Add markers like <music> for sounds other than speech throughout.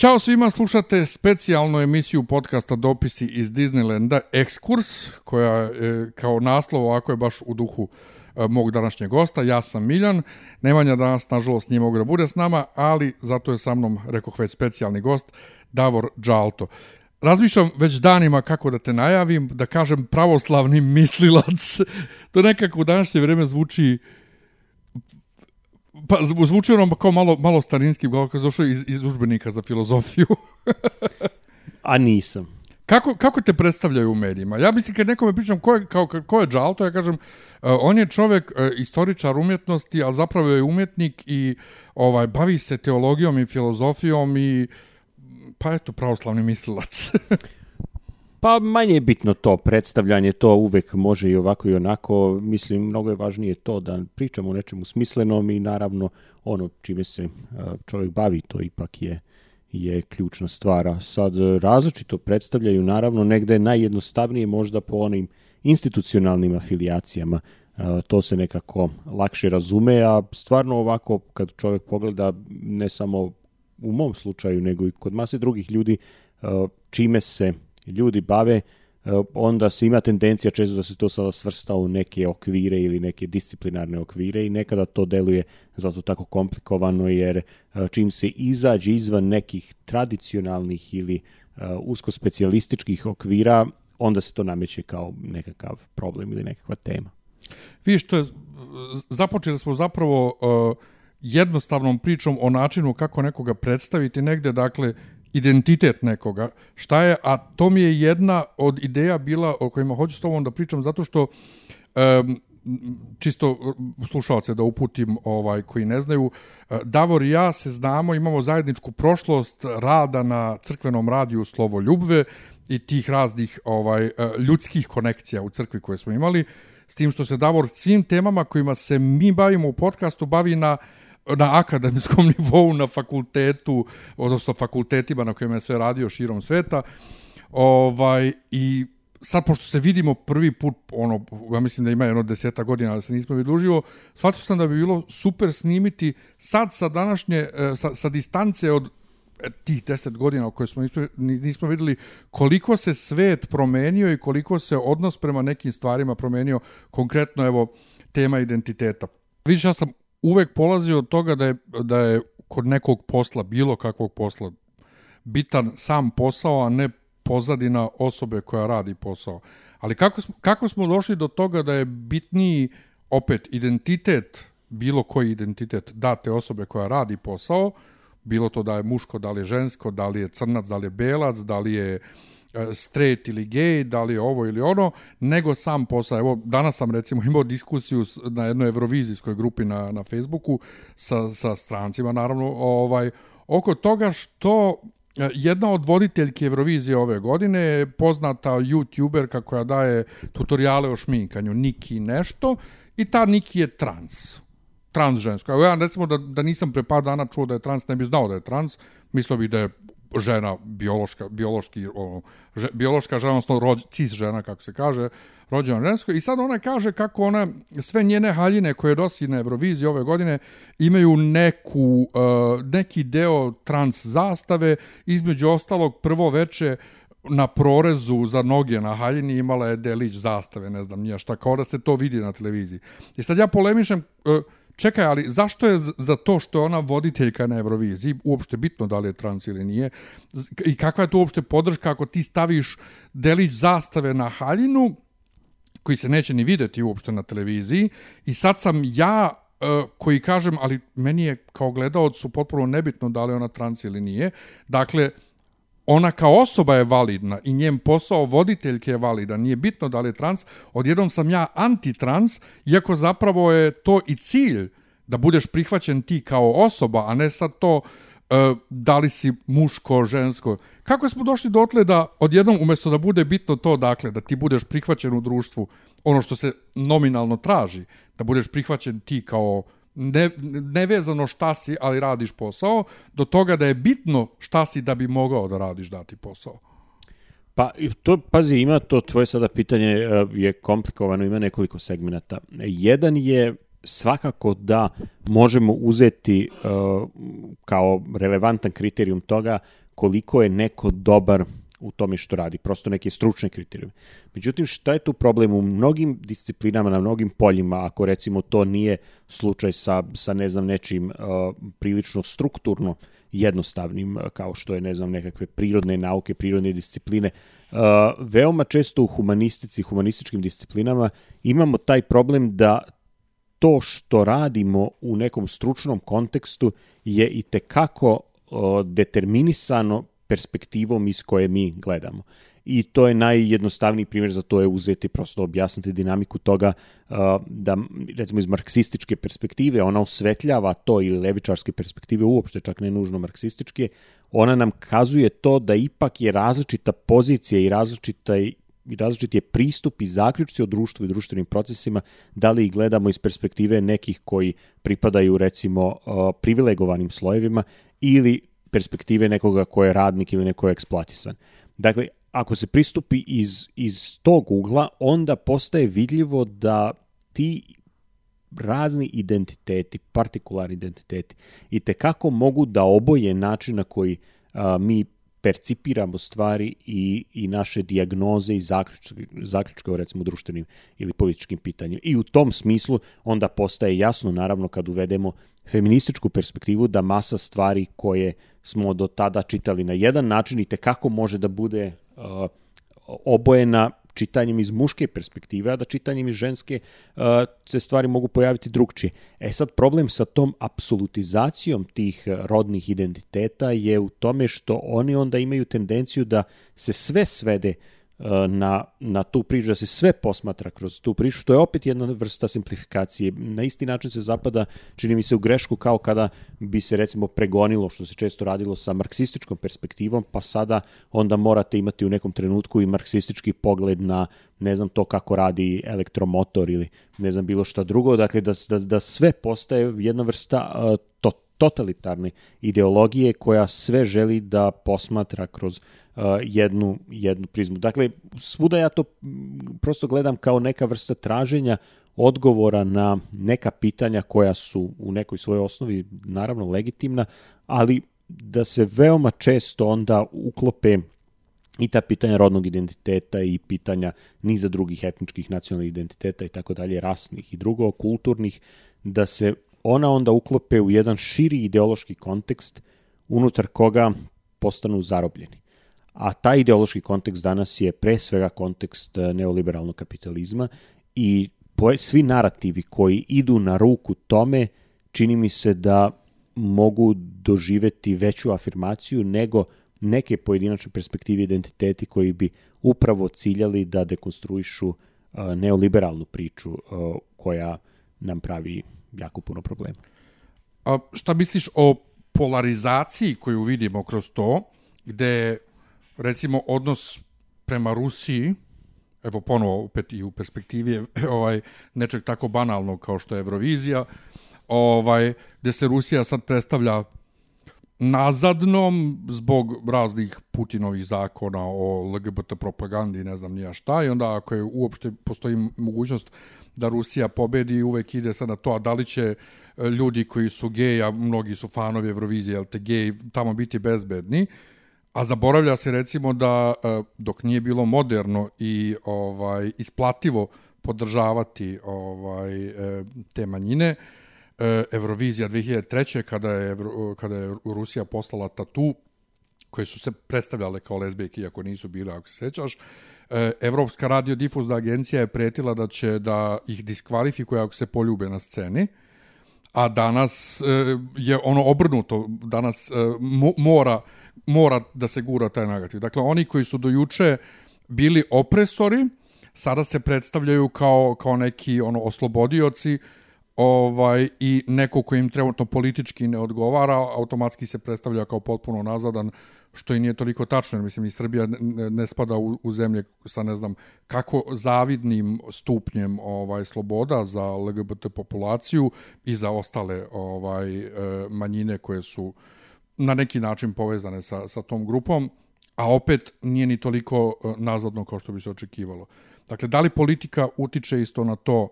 Ćao svima, slušate specijalnu emisiju podcasta Dopisi iz Disneylanda Ekskurs, koja je kao naslov ovako je baš u duhu e, mog današnjeg gosta. Ja sam Miljan, Nemanja danas nažalost nije mogu da bude s nama, ali zato je sa mnom, rekoh već, specijalni gost, Davor Džalto. Razmišljam već danima kako da te najavim, da kažem pravoslavni mislilac. <laughs> To nekako u današnje vreme zvuči Pa zvuči ono kao malo, malo starinski, kao kad došao iz, iz užbenika za filozofiju. A nisam. Kako, kako te predstavljaju u medijima? Ja mislim kad nekome pričam ko je, kao, ko je Džalto, ja kažem, uh, on je čovek, uh, istoričar umjetnosti, a zapravo je umjetnik i ovaj bavi se teologijom i filozofijom i pa eto, pravoslavni mislilac. <laughs> Pa manje je bitno to, predstavljanje to uvek može i ovako i onako. Mislim, mnogo je važnije to da pričamo o nečemu smislenom i naravno ono čime se čovjek bavi, to ipak je je ključna stvar. Sad različito predstavljaju, naravno, negde je najjednostavnije možda po onim institucionalnim afilijacijama. To se nekako lakše razume, a stvarno ovako kad čovjek pogleda ne samo u mom slučaju, nego i kod mase drugih ljudi, čime se ljudi bave, e, onda se ima tendencija često da se to sada svrsta u neke okvire ili neke disciplinarne okvire i nekada to deluje zato tako komplikovano jer e, čim se izađe izvan nekih tradicionalnih ili e, usko specijalističkih okvira, onda se to nameće kao nekakav problem ili nekakva tema. Vi što je, započeli smo zapravo uh, jednostavnom pričom o načinu kako nekoga predstaviti negde, dakle, identitet nekoga. Šta je, a to mi je jedna od ideja bila o kojima hoću s tobom da pričam, zato što um, čisto slušalce da uputim ovaj koji ne znaju e, Davor i ja se znamo imamo zajedničku prošlost rada na crkvenom radiju Slovo ljubve i tih raznih ovaj e, ljudskih konekcija u crkvi koje smo imali s tim što se Davor svim temama kojima se mi bavimo u podcastu bavi na uh, na akademskom <laughs> nivou, na fakultetu, odnosno fakultetima na kojima je sve radio širom sveta. Ovaj, I sad, pošto se vidimo prvi put, ono, ja mislim da ima jedno deseta godina da se nismo videli uživo, shvatio sam da bi bilo super snimiti sad sa današnje, e, sa, sa distance od e, tih deset godina u koje smo nismo, nismo videli koliko se svet promenio i koliko se odnos prema nekim stvarima promenio, konkretno evo tema identiteta. Vidiš, ja sam uvek polazi od toga da je, da je kod nekog posla, bilo kakvog posla, bitan sam posao, a ne pozadina osobe koja radi posao. Ali kako smo, kako smo došli do toga da je bitniji opet identitet, bilo koji identitet date osobe koja radi posao, bilo to da je muško, da li je žensko, da li je crnac, da li je belac, da li je uh, straight ili gay, da li je ovo ili ono, nego sam posao. Evo, danas sam recimo imao diskusiju na jednoj evrovizijskoj grupi na, na Facebooku sa, sa strancima, naravno, ovaj, oko toga što e, Jedna od voditeljki Eurovizije ove godine je poznata youtuberka koja daje tutoriale o šminkanju, Niki nešto, i ta Niki je trans. Trans ženska. Evo ja recimo da, da nisam pre par dana čuo da je trans, ne bi znao da je trans, mislio bih da je žena biološka biološki ono, že, biološka žena odnosno rođ, cis žena kako se kaže rođena žensko i sad ona kaže kako ona sve njene haljine koje nosi na Euroviziji ove godine imaju neku uh, neki deo trans zastave između ostalog prvo veče na prorezu za noge na haljini imala je delić zastave, ne znam, nije šta, kao da se to vidi na televiziji. I sad ja polemišem, uh, čekaj, ali zašto je za to što je ona voditeljka na Euroviziji uopšte bitno da li je trans ili nije? I kakva je to uopšte podrška ako ti staviš delić zastave na haljinu, koji se neće ni videti uopšte na televiziji, i sad sam ja e, koji kažem, ali meni je kao gledalcu potpuno nebitno da li ona trans ili nije. Dakle, ona kao osoba je validna i njen posao voditeljke je validan, nije bitno da li je trans, odjednom sam ja antitrans, iako zapravo je to i cilj da budeš prihvaćen ti kao osoba, a ne sad to uh, da li si muško, žensko. Kako smo došli dotle da odjednom umjesto da bude bitno to, dakle, da ti budeš prihvaćen u društvu, ono što se nominalno traži, da budeš prihvaćen ti kao ne, nevezano šta si, ali radiš posao, do toga da je bitno šta si da bi mogao da radiš dati posao. Pa, to, pazi, ima to tvoje sada pitanje, e, je komplikovano, ima nekoliko segmenta. Jedan je svakako da možemo uzeti uh, kao relevantan kriterijum toga koliko je neko dobar u tome što radi, prosto neke stručne kriterijume. Međutim, šta je tu problem u mnogim disciplinama, na mnogim poljima, ako recimo to nije slučaj sa, sa ne znam, nečim uh, prilično strukturno jednostavnim, uh, kao što je, ne znam, nekakve prirodne nauke, prirodne discipline, uh, veoma često u humanistici, humanističkim disciplinama imamo taj problem da to što radimo u nekom stručnom kontekstu je i tekako uh, determinisano perspektivom iz koje mi gledamo. I to je najjednostavniji primjer za to je uzeti prosto objasniti dinamiku toga uh, da recimo iz marksističke perspektive ona osvetljava to ili levičarske perspektive uopšte čak ne nužno marksističke, ona nam kazuje to da ipak je različita pozicija i različita i različit je pristup i zaključci o društvu i društvenim procesima, da li ih gledamo iz perspektive nekih koji pripadaju recimo uh, privilegovanim slojevima ili perspektive nekoga ko je radnik ili neko je eksploatisan. Dakle, ako se pristupi iz, iz tog ugla, onda postaje vidljivo da ti razni identiteti, partikularni identiteti, i te kako mogu da oboje način na koji a, mi percipiramo stvari i, i naše dijagnoze i zaključke, zaključke o recimo društvenim ili političkim pitanjima. I u tom smislu onda postaje jasno, naravno, kad uvedemo feminističku perspektivu, da masa stvari koje smo do tada čitali na jedan način i te kako može da bude uh, obojena čitanjem iz muške perspektive, a da čitanjem iz ženske uh, se stvari mogu pojaviti drugčije. E sad, problem sa tom apsolutizacijom tih rodnih identiteta je u tome što oni onda imaju tendenciju da se sve svede uh, na, na tu priču, da se sve posmatra kroz tu priču, što je opet jedna vrsta simplifikacije. Na isti način se zapada, čini mi se, u grešku kao kada bi se recimo pregonilo, što se često radilo sa marksističkom perspektivom, pa sada onda morate imati u nekom trenutku i marksistički pogled na ne znam to kako radi elektromotor ili ne znam bilo šta drugo, dakle da, da, da sve postaje jedna vrsta uh, to, totalitarne ideologije koja sve želi da posmatra kroz jednu, jednu prizmu. Dakle, svuda ja to prosto gledam kao neka vrsta traženja odgovora na neka pitanja koja su u nekoj svojoj osnovi naravno legitimna, ali da se veoma često onda uklope i ta pitanja rodnog identiteta i pitanja niza drugih etničkih nacionalnih identiteta i tako dalje, rasnih i drugo, kulturnih, da se ona onda uklope u jedan širi ideološki kontekst unutar koga postanu zarobljeni. A taj ideološki kontekst danas je pre svega kontekst e, neoliberalnog kapitalizma i svi narativi koji idu na ruku tome čini mi se da mogu doživeti veću afirmaciju nego neke pojedinačne perspektive identiteti koji bi upravo ciljali da dekonstruišu e, neoliberalnu priču e, koja nam pravi jako puno problema. A šta misliš o polarizaciji koju vidimo kroz to, gde recimo odnos prema Rusiji, evo ponovo opet i u perspektivi <laughs> ovaj, nečeg tako banalnog kao što je Eurovizija, ovaj, gde se Rusija sad predstavlja nazadnom zbog raznih Putinovih zakona o LGBT propagandi, ne znam nija šta, i onda ako je uopšte postoji mogućnost da Rusija pobedi, uvek ide sad na to, a da li će e, ljudi koji su geji, a mnogi su fanovi Eurovizije, jel te geji, tamo biti bezbedni, a zaboravlja se recimo da e, dok nije bilo moderno i ovaj isplativo podržavati ovaj e, te manjine, Eurovizija 2003. kada je, kada je Rusija poslala tatu koje su se predstavljale kao lezbijke, iako nisu bile, ako se sećaš, E, Evropska radiodifuzna agencija je pretila da će da ih diskvalifikuje ako se poljube na sceni, a danas e, je ono obrnuto, danas e, mora, mora da se gura taj negativ. Dakle, oni koji su do juče bili opresori, sada se predstavljaju kao, kao neki ono oslobodioci ovaj i neko ko im trenutno politički ne odgovara, automatski se predstavlja kao potpuno nazadan što i nije toliko tačno, jer mislim i Srbija ne, ne spada u, u zemlje sa ne znam kako zavidnim stupnjem ovaj sloboda za LGBT populaciju i za ostale ovaj e, manjine koje su na neki način povezane sa, sa tom grupom, a opet nije ni toliko e, nazadno kao što bi se očekivalo. Dakle, da li politika utiče isto na to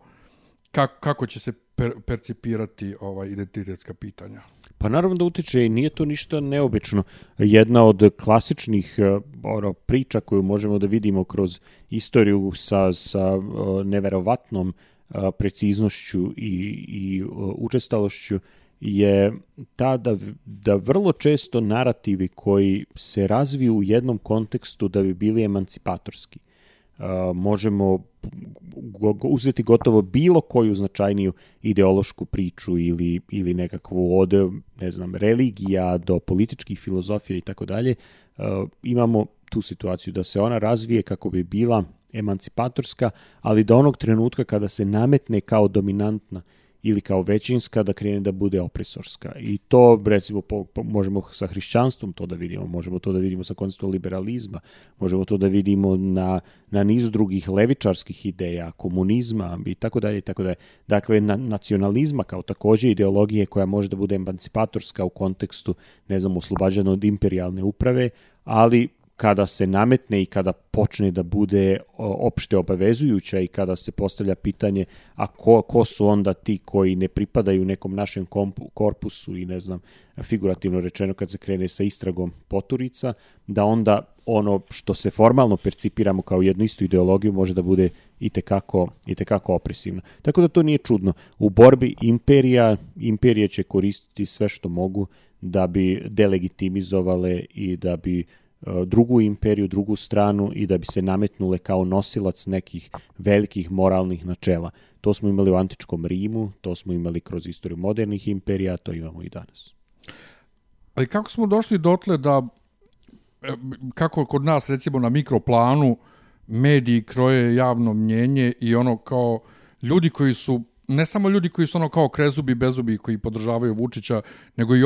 kako, kako će se per, percipirati ovaj identitetska pitanja? Pa naravno da utiče i nije to ništa neobično. Jedna od klasičnih uh, ono, priča koju možemo da vidimo kroz istoriju sa, sa uh, neverovatnom uh, preciznošću i, i učestalošću je ta da, da vrlo često narativi koji se razviju u jednom kontekstu da bi bili emancipatorski. Možemo uzeti gotovo bilo koju značajniju ideološku priču ili, ili nekakvu od, ne znam, religija do političkih filozofija i tako dalje, imamo tu situaciju da se ona razvije kako bi bila emancipatorska, ali do onog trenutka kada se nametne kao dominantna ili kao većinska da krene da bude opresorska. I to recimo po, po, možemo sa hrišćanstvom to da vidimo, možemo to da vidimo sa konceptom liberalizma, možemo to da vidimo na, na niz drugih levičarskih ideja, komunizma i tako dalje i tako dalje. Dakle, na, nacionalizma kao takođe ideologije koja može da bude emancipatorska u kontekstu, ne znam, oslobađana od imperialne uprave, ali kada se nametne i kada počne da bude opšte obavezujuća i kada se postavlja pitanje a ko, ko su onda ti koji ne pripadaju nekom našem korpusu i ne znam, figurativno rečeno kad se krene sa istragom poturica, da onda ono što se formalno percipiramo kao jednu istu ideologiju može da bude i tekako, i tekako opresivno. Tako da to nije čudno. U borbi imperija, imperije će koristiti sve što mogu da bi delegitimizovale i da bi E, drugu imperiju, drugu stranu i da bi se nametnule kao nosilac nekih velikih moralnih načela. To smo imali u antičkom Rimu, to smo imali kroz istoriju modernih imperija, to imamo i danas. Ali kako smo došli dotle da, e, kako kod nas recimo na mikroplanu, mediji kroje javno mnjenje i ono kao ljudi koji su ne samo ljudi koji su ono kao krezubi, bezubi koji podržavaju Vučića, nego i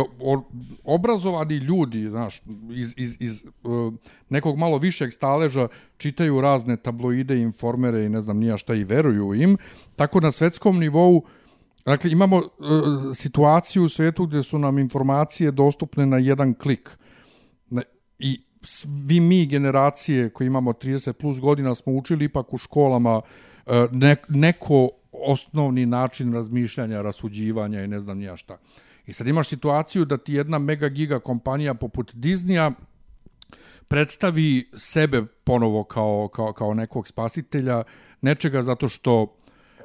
obrazovani ljudi, znaš, iz, iz, iz uh, nekog malo višeg staleža čitaju razne tabloide, informere i ne znam nija šta i veruju im. Tako na svetskom nivou Dakle, imamo uh, situaciju u svetu gdje su nam informacije dostupne na jedan klik. I svi mi generacije koji imamo 30 plus godina smo učili ipak u školama ne, neko osnovni način razmišljanja, rasuđivanja i ne znam nija šta. I sad imaš situaciju da ti jedna mega giga kompanija poput Disneya predstavi sebe ponovo kao, kao, kao nekog spasitelja, nečega zato što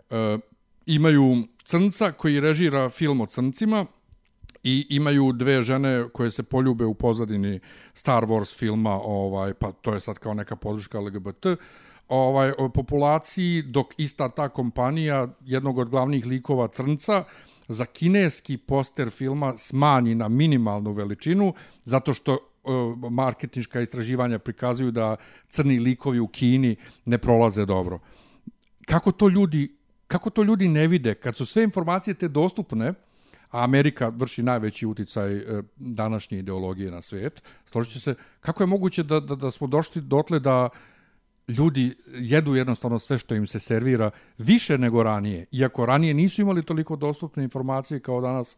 e, imaju crnca koji režira film o crncima i imaju dve žene koje se poljube u pozadini Star Wars filma, ovaj, pa to je sad kao neka podrška LGBT, ovaj populaciji dok ista ta kompanija jednog od glavnih likova Crnca za kineski poster filma smanji na minimalnu veličinu zato što e, marketinška istraživanja prikazuju da crni likovi u Kini ne prolaze dobro. Kako to ljudi kako to ljudi ne vide kad su sve informacije te dostupne, a Amerika vrši najveći uticaj e, današnje ideologije na svet, složite se, kako je moguće da, da, da smo došli dotle da ljudi jedu jednostavno sve što im se servira više nego ranije. Iako ranije nisu imali toliko dostupne informacije kao danas,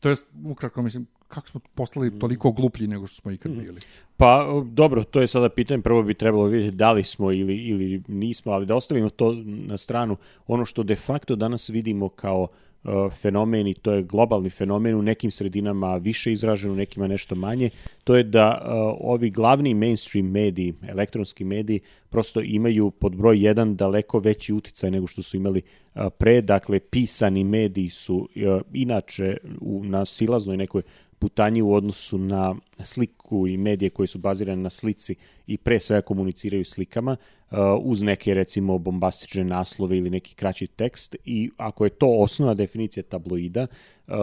to jest, ukratko mislim, kako smo postali mm. toliko gluplji nego što smo ikad mm. bili? Pa, dobro, to je sada pitanje. Prvo bi trebalo vidjeti da li smo ili, ili nismo, ali da ostavimo to na stranu. Ono što de facto danas vidimo kao Uh, fenomen i to je globalni fenomen u nekim sredinama više izražen, u nekima nešto manje, to je da uh, ovi glavni mainstream mediji, elektronski mediji, prosto imaju pod broj 1 daleko veći uticaj nego što su imali uh, pre, dakle pisani mediji su uh, inače u, na silaznoj nekoj putanji u odnosu na sliku i medije koje su bazirane na slici i pre svega komuniciraju slikama uh, uz neke recimo bombastične naslove ili neki kraći tekst. I ako je to osnovna definicija tabloida, uh,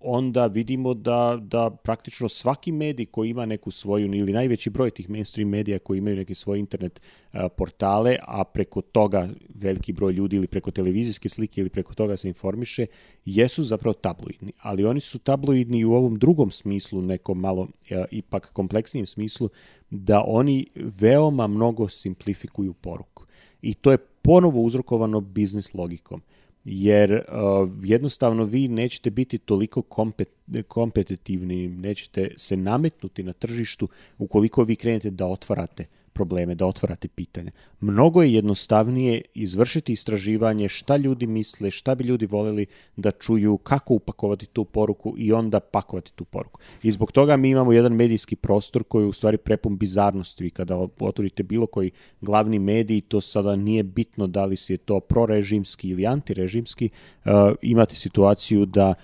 onda vidimo da, da praktično svaki medij koji ima neku svoju, ili najveći broj tih mainstream medija koji imaju neke svoje internet a, portale, a preko toga veliki broj ljudi ili preko televizijske slike ili preko toga se informiše, jesu zapravo tabloidni. Ali oni su tabloidni u ovom drugom smislu, nekom malo a, ipak kompleksnijem smislu, da oni veoma mnogo simplifikuju poruku. I to je ponovo uzrokovano biznis logikom jer uh, jednostavno vi nećete biti toliko kompet, kompetitivni, nećete se nametnuti na tržištu ukoliko vi krenete da otvarate probleme, da otvarate pitanja. Mnogo je jednostavnije izvršiti istraživanje šta ljudi misle, šta bi ljudi voleli da čuju, kako upakovati tu poruku i onda pakovati tu poruku. I zbog toga mi imamo jedan medijski prostor koji je u stvari prepun bizarnosti. Vi kada otvorite bilo koji glavni medij, to sada nije bitno da li si je to prorežimski ili antirežimski, uh, imate situaciju da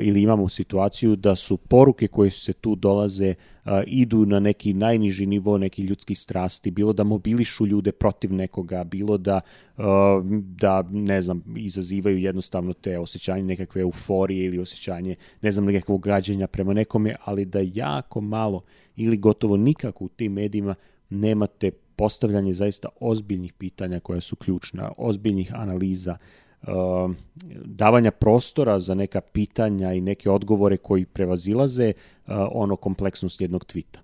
ili imamo situaciju da su poruke koje se tu dolaze a, idu na neki najniži nivo neki ljudskih strasti, bilo da mobilišu ljude protiv nekoga, bilo da, a, da ne znam, izazivaju jednostavno te osjećanje nekakve euforije ili osjećanje, ne znam, nekakvog građenja prema nekome, ali da jako malo ili gotovo nikako u tim medijima nemate postavljanje zaista ozbiljnih pitanja koja su ključna, ozbiljnih analiza, uh, davanja prostora za neka pitanja i neke odgovore koji prevazilaze uh, ono kompleksnost jednog tvita.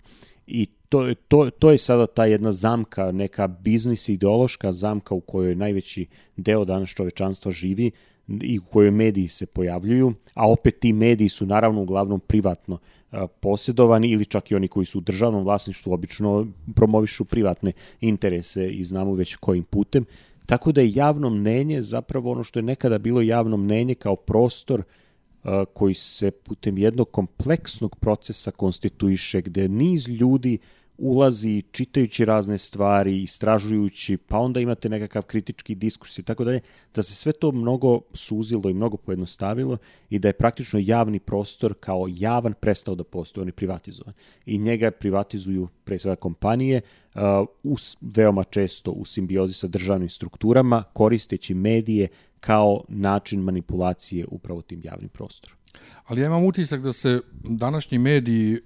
I to, to, to je sada ta jedna zamka, neka biznis ideološka zamka u kojoj najveći deo danas čovečanstva živi i u kojoj mediji se pojavljuju, a opet ti mediji su naravno uglavnom privatno uh, posjedovani ili čak i oni koji su u državnom vlasništvu obično promovišu privatne interese i znamo već kojim putem. Tako da je javno mnenje zapravo ono što je nekada bilo javno mnenje kao prostor uh, koji se putem jednog kompleksnog procesa konstituiše, gde niz ljudi ulazi čitajući razne stvari, istražujući, pa onda imate nekakav kritički diskurs i tako dalje, da se sve to mnogo suzilo i mnogo pojednostavilo i da je praktično javni prostor kao javan prestao da postoji, on je privatizovan. I njega privatizuju pre svega kompanije, uh, us, veoma često u simbiozi sa državnim strukturama, koristeći medije kao način manipulacije upravo tim javnim prostorom. Ali ja imam utisak da se današnji mediji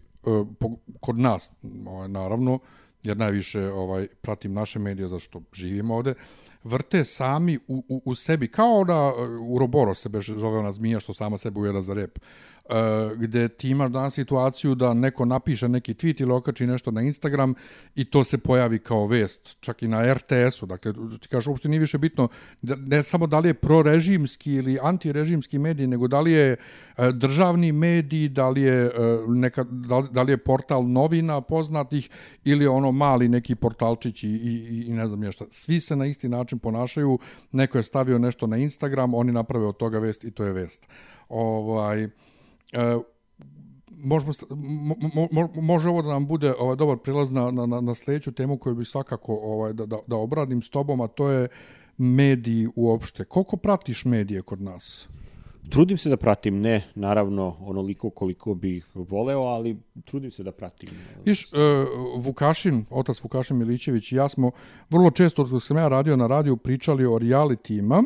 kod nas, ovaj, naravno, jer najviše ovaj, pratim naše medije zašto živimo ovde, vrte sami u, u, u sebi, kao da u Roboro se zove ona zmija što sama sebe ujela za rep. E, gde ti imaš danas situaciju da neko napiše neki tweet ili okači nešto na Instagram i to se pojavi kao vest, čak i na RTS-u. Dakle, ti kažeš, uopšte nije više bitno ne samo da li je prorežimski ili antirežimski medij, nego da li je e, državni medij, da li je, e, neka, da li je portal novina poznatih ili ono mali neki portalčić i, i, i ne znam je šta. Svi se na isti način ponašaju, neko je stavio nešto na Instagram, oni naprave od toga vest i to je vest. Ovaj, možemo, mo, mo, može ovo da nam bude ovaj dobar prilaz na, na, na sljedeću temu koju bih svakako ovaj, da, da, da obradim s tobom, a to je mediji uopšte. Koliko pratiš medije kod nas? Trudim se da pratim, ne naravno onoliko koliko bih voleo, ali trudim se da pratim. Viš, uh, Vukašin, otac Vukašin Milićević i ja smo vrlo često, dok sam ja radio na radiju, pričali o realitijima,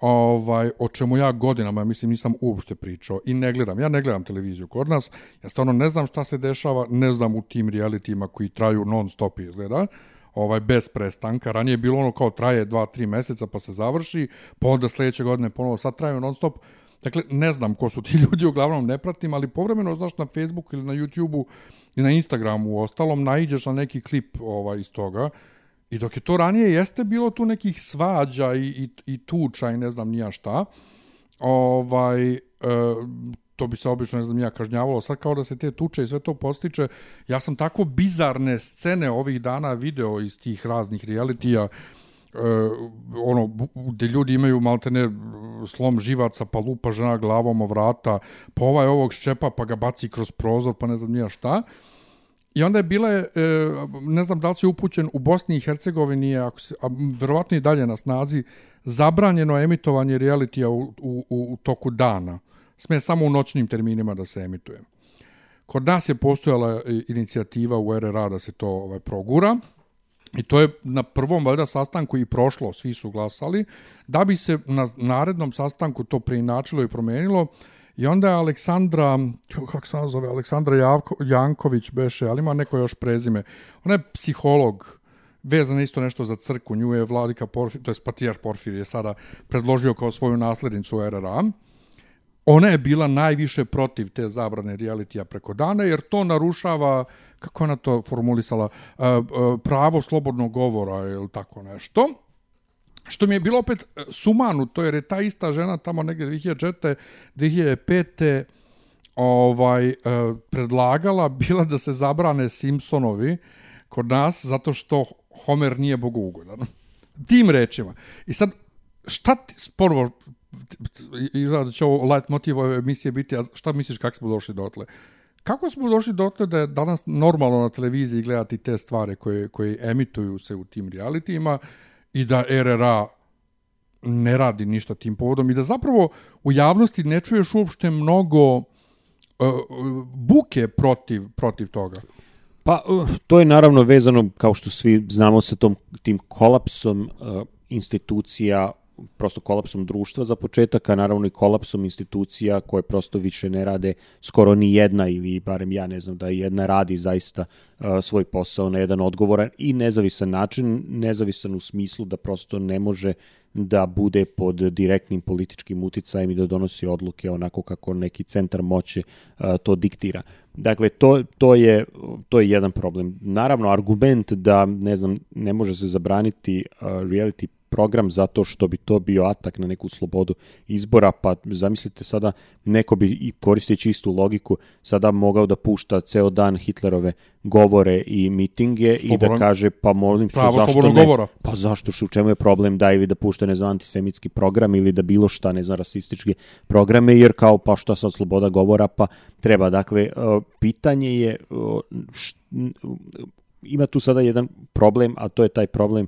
ovaj, o čemu ja godinama, mislim, nisam uopšte pričao i ne gledam. Ja ne gledam televiziju kod nas, ja stvarno ne znam šta se dešava, ne znam u tim realitijima koji traju non stop izgleda, ovaj, bez prestanka. Ranije je bilo ono kao traje 2-3 meseca pa se završi, pa onda sledeće godine ponovo sad traju non stop. Dakle, ne znam ko su ti <laughs> ljudi, uglavnom ne pratim, ali povremeno, znaš, na Facebooku ili na YouTubeu i na Instagramu u ostalom, naiđeš na neki klip ovaj, iz toga, I dok je to ranije jeste bilo tu nekih svađa i, i, i tuča i ne znam nija šta, ovaj, e, to bi se obično, ne znam, ja kažnjavalo, sad kao da se te tuče i sve to postiče, ja sam tako bizarne scene ovih dana video iz tih raznih realitija, e, ono, gde ljudi imaju maltene slom živaca, pa lupa žena glavom o vrata, pa ovaj ovog ščepa, pa ga baci kroz prozor, pa ne znam nija šta, I onda je bila, e, ne znam da li si upućen, u Bosni i Hercegovini ako se, a verovatno i dalje na snazi, zabranjeno emitovanje realitija u, u, u toku dana. Sme samo u noćnim terminima da se emituje. Kod nas je postojala inicijativa u RRA da se to ovaj, progura i to je na prvom valjda sastanku i prošlo, svi su glasali, da bi se na narednom sastanku to preinačilo i promenilo, I onda je Aleksandra, kako se zove, Aleksandra Javko, Janković beše, ali ima neko još prezime. Ona je psiholog, vezana isto nešto za crku, nju je Vladika Porfir, to je Patijar Porfir je sada predložio kao svoju naslednicu RRA. Ona je bila najviše protiv te zabrane realitija preko dana, jer to narušava, kako ona to formulisala, pravo slobodnog govora ili tako nešto. Što mi je bilo opet e, sumanuto, jer je ta ista žena tamo negdje 2004. 2005. Ovaj, e, predlagala <laughs> bila da se zabrane Simpsonovi, kod nas zato što Homer nije bogougodan. Tim rečima. I sad, šta ti, ponovo, izgleda da će ovo light motiv ove emisije biti, a šta misliš kako smo došli dotle? Kako smo došli dotle da je danas normalno na televiziji gledati te stvari koje, koje emituju se u tim realitijima i da RRA ne radi ništa tim povodom i da zapravo u javnosti ne čuješ uopšte mnogo uh, buke protiv, protiv toga? Pa, uh, to je naravno vezano, kao što svi znamo, sa tom, tim kolapsom uh, institucija prosto kolapsom društva za početak, a naravno i kolapsom institucija koje prosto više ne rade skoro ni jedna ili barem ja ne znam da jedna radi zaista uh, svoj posao na jedan odgovoran i nezavisan način, nezavisan u smislu da prosto ne može da bude pod direktnim političkim uticajem i da donosi odluke onako kako neki centar moće to diktira. Dakle, to, to, je, to je jedan problem. Naravno, argument da, ne znam, ne može se zabraniti uh, reality program zato što bi to bio atak na neku slobodu izbora, pa zamislite sada neko bi i koristeći istu logiku sada mogao da pušta ceo dan Hitlerove govore i mitinge Slobodan. i da kaže pa molim se zašto ne, govora. pa zašto što u čemu je problem da ili da pušta ne znam antisemitski program ili da bilo šta ne znam rasističke programe jer kao pa šta sad sloboda govora pa treba dakle pitanje je ima tu sada jedan problem a to je taj problem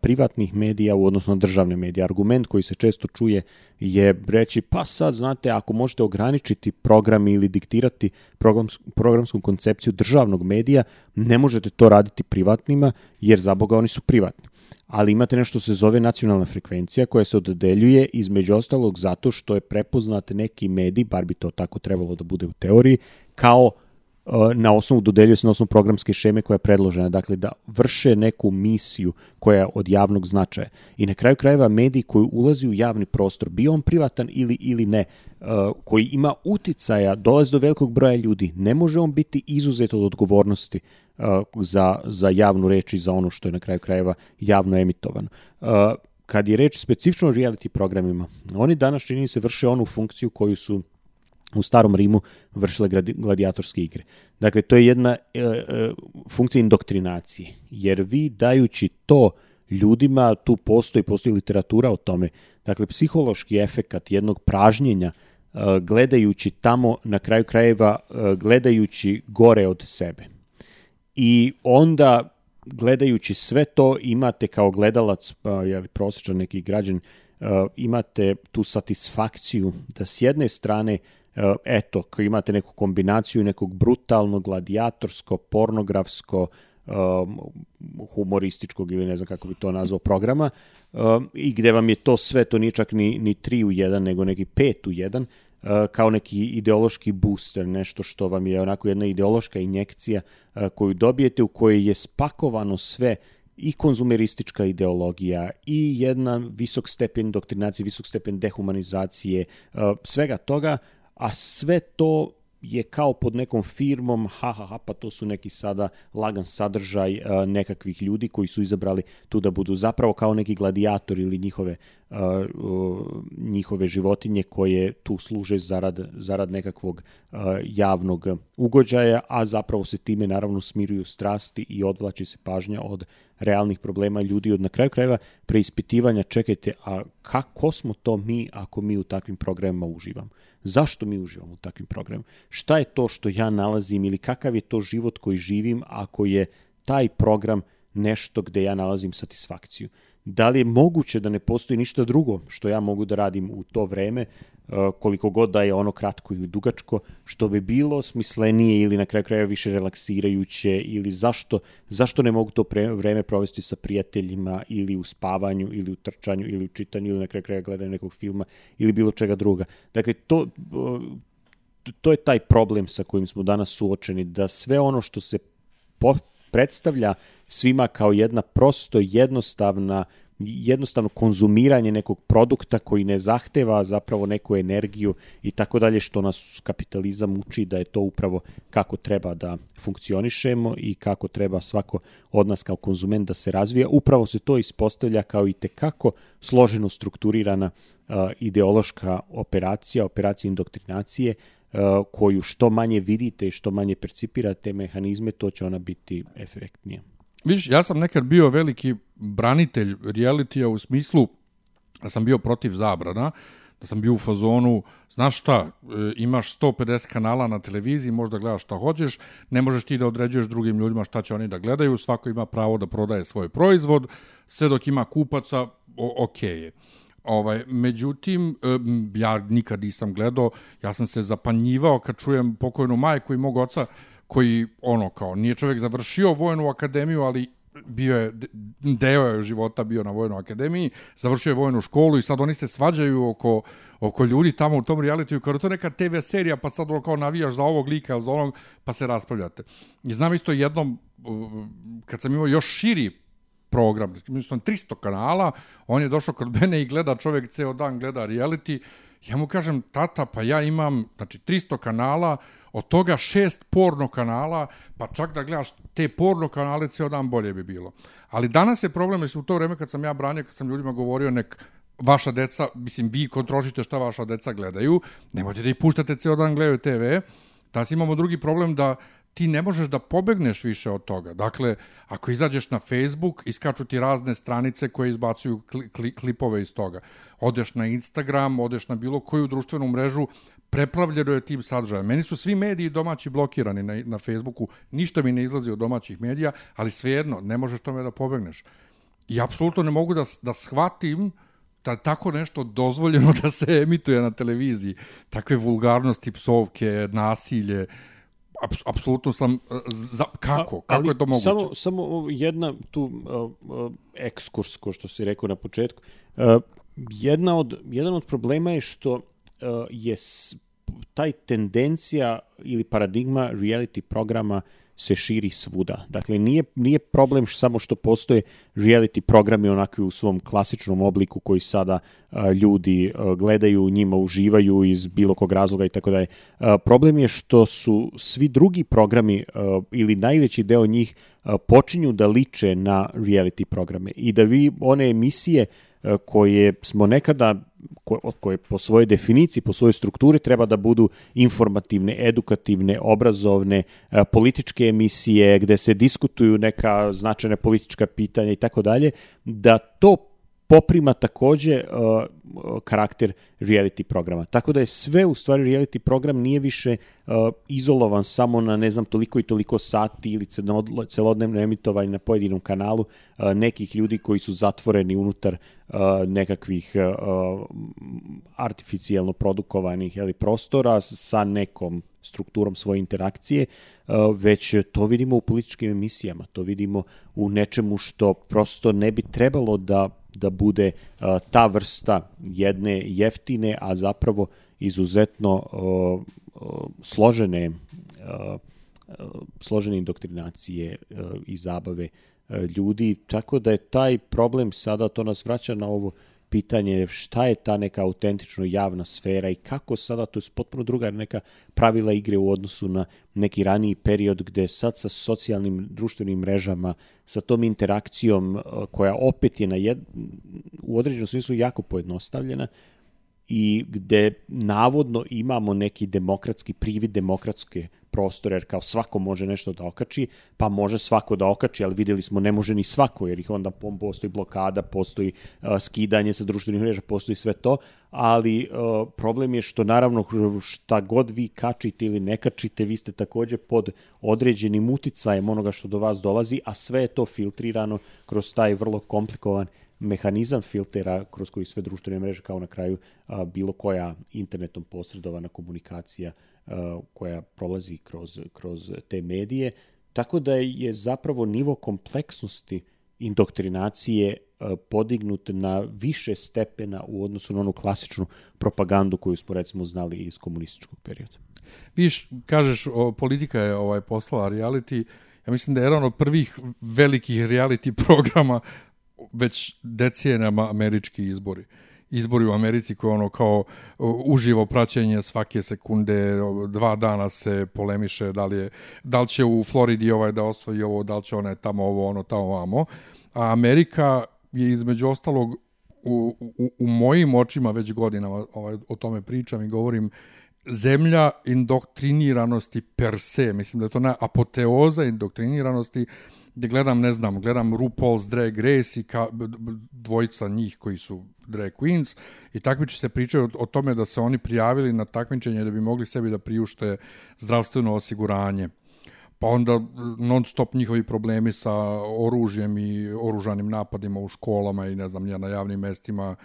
privatnih medija u odnosno državne medije. Argument koji se često čuje je reći pa sad znate ako možete ograničiti program ili diktirati programsku koncepciju državnog medija, ne možete to raditi privatnima jer za Boga oni su privatni ali imate nešto se zove nacionalna frekvencija koja se odeljuje između ostalog zato što je prepoznat neki medij, bar bi to tako trebalo da bude u teoriji, kao na osnovu dodeljuje se na osnovu programske šeme koja je predložena, dakle da vrše neku misiju koja je od javnog značaja. I na kraju krajeva medij koji ulazi u javni prostor, bio on privatan ili ili ne, uh, koji ima uticaja, dolazi do velikog broja ljudi, ne može on biti izuzet od odgovornosti uh, za, za javnu reč i za ono što je na kraju krajeva javno emitovano kad je reč specifično o reality programima, oni danas čini se vrše onu funkciju koju su u starom Rimu vršile gladijatorske igre. Dakle, to je jedna e, e, funkcija indoktrinacije, jer vi dajući to ljudima, tu postoji, postoji literatura o tome, dakle, psihološki efekat jednog pražnjenja e, gledajući tamo, na kraju krajeva, e, gledajući gore od sebe. I onda, gledajući sve to, imate kao gledalac, pa, jeli, prosječan neki građan, e, imate tu satisfakciju da s jedne strane eto, ako imate neku kombinaciju nekog brutalnog, gladijatorsko, pornografsko, um, humorističkog ili ne znam kako bi to nazvao programa um, i gde vam je to sve, to nije čak ni, ni tri u jedan, nego neki pet u jedan, uh, kao neki ideološki booster, nešto što vam je onako jedna ideološka injekcija uh, koju dobijete u kojoj je spakovano sve i konzumeristička ideologija i jedan visok stepen doktrinacije, visok stepen dehumanizacije, uh, svega toga, a sve to je kao pod nekom firmom, ha, ha, ha, pa to su neki sada lagan sadržaj uh, nekakvih ljudi koji su izabrali tu da budu zapravo kao neki gladijatori ili njihove, njihove životinje koje tu služe zarad, zarad nekakvog javnog ugođaja, a zapravo se time naravno smiruju strasti i odvlači se pažnja od realnih problema ljudi, od na kraju krajeva preispitivanja, čekajte, a kako smo to mi ako mi u takvim programima uživamo? Zašto mi uživamo u takvim programima? Šta je to što ja nalazim ili kakav je to život koji živim ako je taj program nešto gde ja nalazim satisfakciju? Da li je moguće da ne postoji ništa drugo što ja mogu da radim u to vreme Eh, koliko god da je ono kratko ili dugačko, što bi bilo smislenije ili na kraju kraja više relaksirajuće ili zašto, zašto ne mogu to pre, vreme provesti sa prijateljima ili u spavanju ili u trčanju ili u čitanju ili na kraju kraja gledanju nekog filma ili bilo čega druga. Dakle, to, eh, to je taj problem sa kojim smo danas suočeni, da sve ono što se po, predstavlja svima kao jedna prosto jednostavna jednostavno konzumiranje nekog produkta koji ne zahteva zapravo neku energiju i tako dalje što nas kapitalizam uči da je to upravo kako treba da funkcionišemo i kako treba svako od nas kao konzument da se razvija. Upravo se to ispostavlja kao i tekako složeno strukturirana uh, ideološka operacija, operacija indoktrinacije koju što manje vidite i što manje percipirate mehanizme, to će ona biti efektnija. Viš, ja sam nekad bio veliki branitelj realitija u smislu da sam bio protiv zabrana, da sam bio u fazonu, znaš šta, e, imaš 150 kanala na televiziji, možda gledaš šta hoćeš, ne možeš ti da određuješ drugim ljudima šta će oni da gledaju, svako ima pravo da prodaje svoj proizvod, sve dok ima kupaca, ok je. Ovaj, međutim, ja nikad nisam gledao, ja sam se zapanjivao kad čujem pokojnu majku i mog oca, koji, ono, kao, nije čovjek završio vojnu akademiju, ali bio je, deo je života bio na vojnoj akademiji, završio je vojnu školu i sad oni se svađaju oko, oko ljudi tamo u tom realitiju, kao to neka TV serija, pa sad kao navijaš za ovog lika za onog, pa se raspravljate. I znam isto jednom, kad sam imao još širi program, mislim 300 kanala, on je došao kod mene i gleda čovjek ceo dan, gleda reality, ja mu kažem, tata, pa ja imam, znači, 300 kanala, od toga šest porno kanala, pa čak da gledaš te porno kanale, ceo dan bolje bi bilo. Ali danas je problem, mislim, u to vreme kad sam ja branio, kad sam ljudima govorio, nek vaša deca, mislim, vi kontrolišite šta vaša deca gledaju, nemojte da ih puštate ceo dan gledaju TV, Danas imamo drugi problem da ti ne možeš da pobegneš više od toga. Dakle, ako izađeš na Facebook, iskaču ti razne stranice koje izbacuju kli, kli, klipove iz toga. Odeš na Instagram, odeš na bilo koju društvenu mrežu, preplavljeno je tim sadržajem. Meni su svi mediji domaći blokirani na, na Facebooku, ništa mi ne izlazi od domaćih medija, ali svejedno, ne možeš tome da pobegneš. I apsolutno ne mogu da, da shvatim da tako nešto dozvoljeno <laughs> da se emituje na televiziji. Takve vulgarnosti, psovke, nasilje, apsolutno sam za, kako? Kako Ali je to moguće? samo samo jedna tu uh, uh, ekskurs ko što si rekao na početku. Uh, jedna od jedan od problema je što uh, je taj tendencija ili paradigma reality programa se širi svuda. Dakle, nije, nije problem samo što postoje reality programi onakvi u svom klasičnom obliku koji sada a, ljudi a, gledaju, njima uživaju iz bilo kog razloga i tako dalje. Problem je što su svi drugi programi a, ili najveći deo njih počinju da liče na reality programe i da vi one emisije koje smo nekada koje po svojoj definiciji, po svojoj strukturi treba da budu informativne, edukativne, obrazovne, e, političke emisije gde se diskutuju neka značajna politička pitanja i tako dalje, da to poprima takođe uh, karakter reality programa. Tako da je sve u stvari reality program nije više uh, izolovan samo na ne znam toliko i toliko sati ili celodnevno emitovanje na pojedinom kanalu uh, nekih ljudi koji su zatvoreni unutar uh, nekakvih uh, artificijalno produkovanih ili prostora sa nekom strukturom svoje interakcije, već to vidimo u političkim emisijama, to vidimo u nečemu što prosto ne bi trebalo da da bude uh, ta vrsta jedne jeftine, a zapravo izuzetno uh, uh, složene uh, složene indoktrinacije uh, i zabave uh, ljudi, tako da je taj problem sada, to nas vraća na ovo pitanje šta je ta neka autentično javna sfera i kako sada, to je potpuno druga neka pravila igre u odnosu na neki raniji period gde sad sa socijalnim društvenim mrežama, sa tom interakcijom koja opet je na jed, u određenom smislu jako pojednostavljena, i gde navodno imamo neki demokratski privid demokratske prostore, jer kao svako može nešto da okači, pa može svako da okači, ali videli smo ne može ni svako, jer ih onda postoji blokada, postoji uh, skidanje sa društvenih mreža, postoji sve to, ali uh, problem je što naravno šta god vi kačite ili ne kačite, vi ste takođe pod određenim uticajem onoga što do vas dolazi, a sve je to filtrirano kroz taj vrlo komplikovan mehanizam filtera kroz koji sve društvene mreže kao na kraju a, bilo koja internetom posredovana komunikacija a, koja prolazi kroz, kroz te medije. Tako da je zapravo nivo kompleksnosti indoktrinacije podignut na više stepena u odnosu na onu klasičnu propagandu koju smo recimo znali iz komunističkog perioda. Viš, kažeš, o, politika je ovaj poslala reality, ja mislim da je jedan od prvih velikih reality programa već decenijama američki izbori izbori u Americi koji ono kao uživo praćenje svake sekunde, dva dana se polemiše da li, je, da li će u Floridi ovaj da osvoji ovo, da li će ona tamo ovo, ono tamo vamo. A Amerika je između ostalog u, u, u mojim očima već godinama ovaj, o tome pričam i govorim zemlja indoktriniranosti per se, mislim da je to na apoteoza indoktriniranosti gdje gledam, ne znam, gledam RuPaul's Drag Race i ka, dvojica njih koji su drag queens i takmiči se pričaju o, o tome da se oni prijavili na takmičenje da bi mogli sebi da priušte zdravstveno osiguranje pa onda non stop njihovi problemi sa oružjem i oružanim napadima u školama i ne znam, na javnim mestima,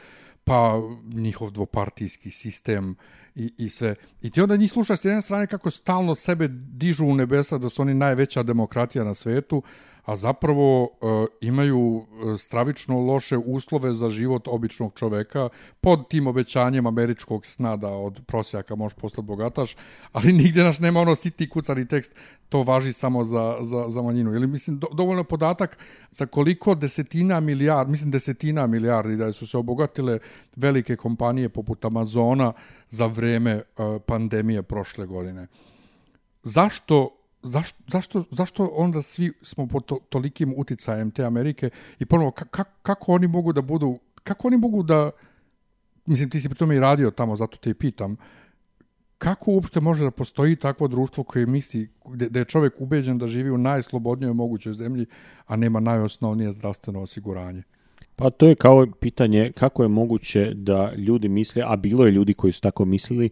pa njihov dvopartijski sistem i, i sve. I ti onda njih slušaš s jedne strane kako stalno sebe dižu u nebesa da su oni najveća demokratija na svetu, a zapravo e, imaju e, stravično loše uslove za život običnog čoveka pod tim obećanjem američkog sna da od prosjaka možeš postati bogataš, ali nigde naš nema ono siti kucani tekst, to važi samo za, za, za manjinu. Ili mislim, do, dovoljno podatak za koliko desetina milijardi, mislim desetina milijardi da su se obogatile velike kompanije poput Amazona za vreme uh, pandemije prošle godine. Zašto zašto, zašto, zašto onda svi smo pod to, tolikim uticajem te Amerike i ponovo ka, kako oni mogu da budu, kako oni mogu da, mislim ti si pri tome i radio tamo, zato te i pitam, kako uopšte može da postoji takvo društvo koje misli da je čovjek ubeđen da živi u najslobodnijoj mogućoj zemlji, a nema najosnovnije zdravstveno osiguranje? Pa to je kao pitanje kako je moguće da ljudi misle, a bilo je ljudi koji su tako mislili,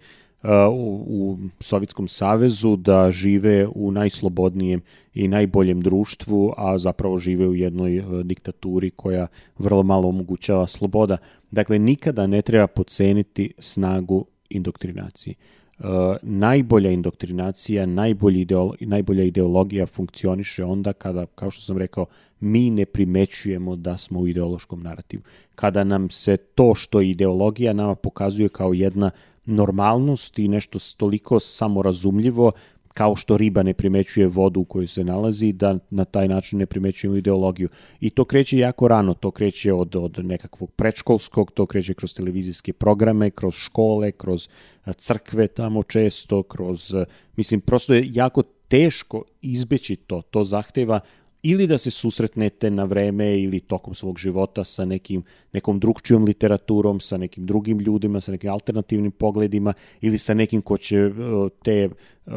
u, u Sovjetskom savezu da žive u najslobodnijem i najboljem društvu, a zapravo žive u jednoj uh, diktaturi koja vrlo malo omogućava sloboda. Dakle, nikada ne treba poceniti snagu indoktrinacije. Uh, najbolja indoktrinacija, najbolji ideolo, najbolja ideologija funkcioniše onda kada, kao što sam rekao, mi ne primećujemo da smo u ideološkom narativu. Kada nam se to što ideologija nama pokazuje kao jedna normalnost i nešto toliko samorazumljivo kao što riba ne primećuje vodu u kojoj se nalazi, da na taj način ne primećujemo ideologiju. I to kreće jako rano, to kreće od, od nekakvog prečkolskog, to kreće kroz televizijske programe, kroz škole, kroz crkve tamo često, kroz, mislim, prosto je jako teško izbeći to. To zahteva ili da se susretnete na vreme ili tokom svog života sa nekim, nekom drugčijom literaturom, sa nekim drugim ljudima, sa nekim alternativnim pogledima ili sa nekim ko će uh, te uh,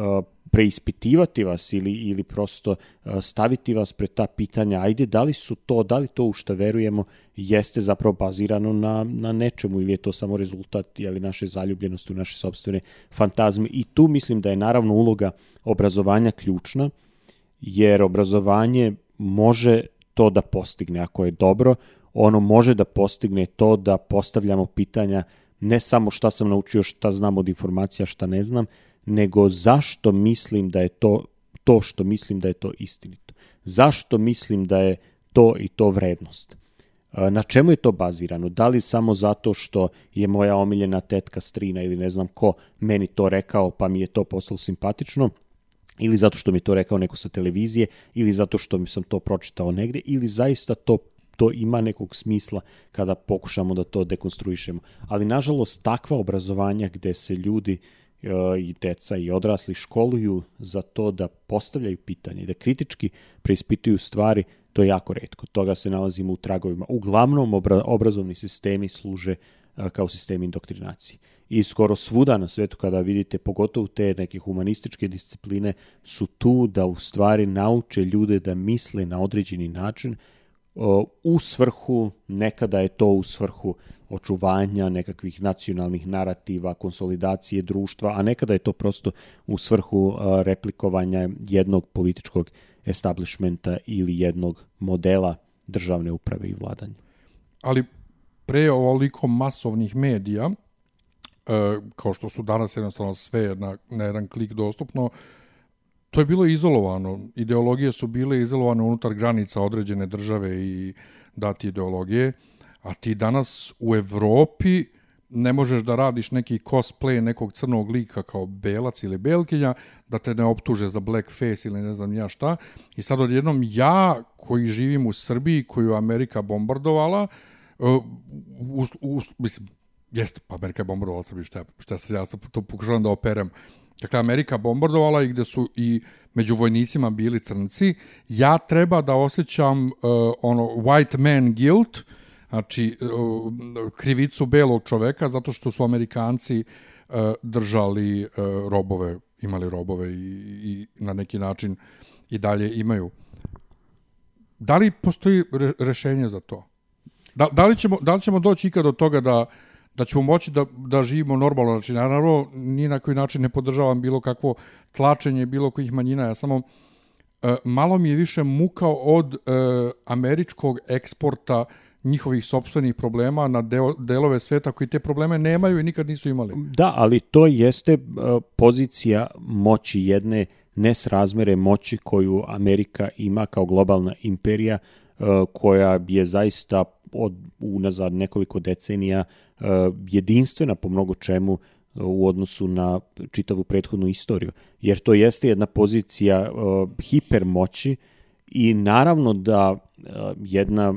preispitivati vas ili, ili prosto uh, staviti vas pred ta pitanja, ajde, da li su to, da li to u što verujemo jeste zapravo bazirano na, na nečemu ili je to samo rezultat jeli, naše zaljubljenosti u naše sobstvene fantazme. I tu mislim da je naravno uloga obrazovanja ključna, jer obrazovanje može to da postigne. Ako je dobro, ono može da postigne to da postavljamo pitanja ne samo šta sam naučio, šta znam od informacija, šta ne znam, nego zašto mislim da je to to što mislim da je to istinito. Zašto mislim da je to i to vrednost. Na čemu je to bazirano? Da li samo zato što je moja omiljena tetka strina ili ne znam ko meni to rekao pa mi je to postalo simpatično ili zato što mi to rekao neko sa televizije, ili zato što mi sam to pročitao negde, ili zaista to to ima nekog smisla kada pokušamo da to dekonstruišemo. Ali nažalost takva obrazovanja gde se ljudi e, i deca i odrasli školuju za to da postavljaju pitanje, da kritički preispituju stvari, to je jako redko. Toga se nalazimo u tragovima. Uglavnom obra obrazovni sistemi služe e, kao sistemi indoktrinacije i skoro svuda na svetu kada vidite, pogotovo te neke humanističke discipline, su tu da u stvari nauče ljude da misle na određeni način u svrhu, nekada je to u svrhu očuvanja nekakvih nacionalnih narativa, konsolidacije društva, a nekada je to prosto u svrhu replikovanja jednog političkog establishmenta ili jednog modela državne uprave i vladanja. Ali pre ovoliko masovnih medija, E, kao što su danas jednostavno sve na, na jedan klik dostupno, to je bilo izolovano. Ideologije su bile izolovane unutar granica određene države i dati ideologije, a ti danas u Evropi ne možeš da radiš neki cosplay nekog crnog lika kao belac ili belkinja, da te ne optuže za blackface ili ne znam ja šta. I sad odjednom ja, koji živim u Srbiji, koju Amerika bombardovala, uh, u, u, mislim, Jeste, pa Amerika je bombardovala Srbiju, šta, šta se ja to pokušavam da operem. Dakle, Amerika bombardovala i gde su i među vojnicima bili crnci. Ja treba da osjećam uh, ono white man guilt, znači uh, krivicu belog čoveka, zato što su Amerikanci uh, držali uh, robove, imali robove i, i na neki način i dalje imaju. Da li postoji re, rešenje za to? Da, da, li ćemo, da li ćemo doći ikad do toga da, da ćemo moći da, da živimo normalno? Znači, naravno, ni na koji način ne podržavam bilo kakvo tlačenje bilo kojih manjina. Ja samo e, malo mi je više mukao od e, američkog eksporta njihovih sobstvenih problema na deo, delove sveta koji te probleme nemaju i nikad nisu imali. Da, ali to jeste uh, pozicija moći jedne nesrazmere moći koju Amerika ima kao globalna imperija koja je zaista od unazad nekoliko decenija uh, jedinstvena po mnogo čemu u odnosu na čitavu prethodnu istoriju. Jer to jeste jedna pozicija uh, hipermoći i naravno da jedna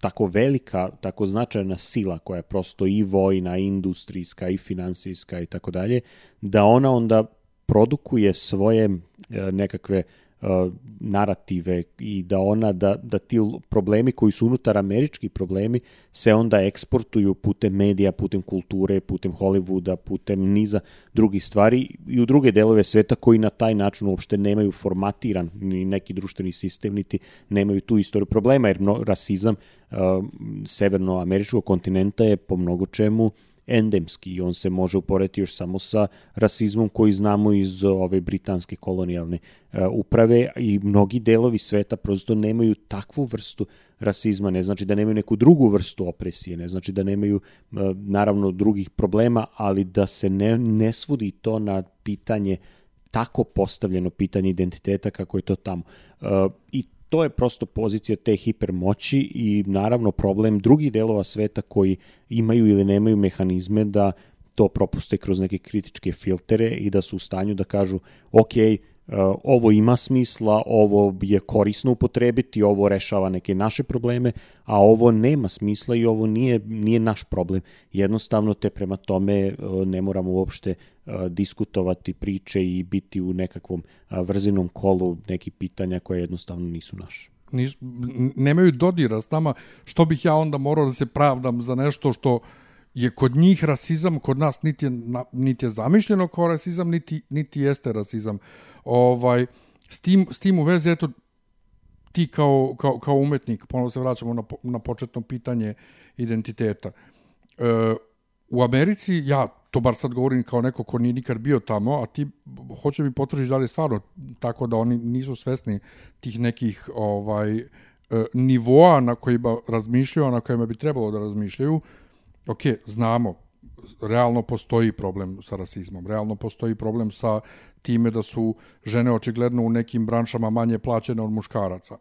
tako velika, tako značajna sila koja je prosto i vojna, i industrijska, i finansijska i tako dalje, da ona onda produkuje svoje e, nekakve narative i da ona da, da ti problemi koji su unutar američki problemi se onda eksportuju putem medija, putem kulture, putem Hollywooda, putem niza drugih stvari i u druge delove sveta koji na taj način uopšte nemaju formatiran ni neki društveni sistem, niti nemaju tu istoriju problema, jer rasizam uh, severnoameričkog kontinenta je po mnogo čemu uh, endemski i on se može uporediti još samo sa rasizmom koji znamo iz ove britanske kolonijalne uh, uprave i mnogi delovi sveta prosto nemaju takvu vrstu rasizma, ne znači da nemaju neku drugu vrstu opresije, ne znači da nemaju uh, naravno drugih problema, ali da se ne, ne svodi to na pitanje tako postavljeno pitanje identiteta kako je to tamo. I to je prosto pozicija te hipermoći i naravno problem drugih delova sveta koji imaju ili nemaju mehanizme da to propuste kroz neke kritičke filtere i da su u stanju da kažu ok, ovo ima smisla, ovo je korisno upotrebiti, ovo rešava neke naše probleme, a ovo nema smisla i ovo nije, nije naš problem. Jednostavno te prema tome uh, ne moramo uopšte uh, diskutovati priče i biti u nekakvom vrzinom kolu neki pitanja koje jednostavno nisu naše. Nis, nemaju dodira s nama, što bih ja onda morao da se pravdam za nešto što je kod njih rasizam, kod nas niti je, niti je zamišljeno kao rasizam, niti, niti jeste rasizam. Ovaj, s, tim, s tim u vezi, eto, ti kao, kao, kao umetnik, ponovno se vraćamo na, na početno pitanje identiteta. E, u Americi, ja to bar sad govorim kao neko ko nije nikad bio tamo, a ti hoće mi potvrdiš da li je stvarno tako da oni nisu svesni tih nekih ovaj e, nivoa na kojima razmišljaju, na kojima bi trebalo da razmišljaju. Ok, znamo, realno postoji problem sa rasizmom, realno postoji problem sa time da su žene očigledno u nekim branšama manje plaćene od muškaraca.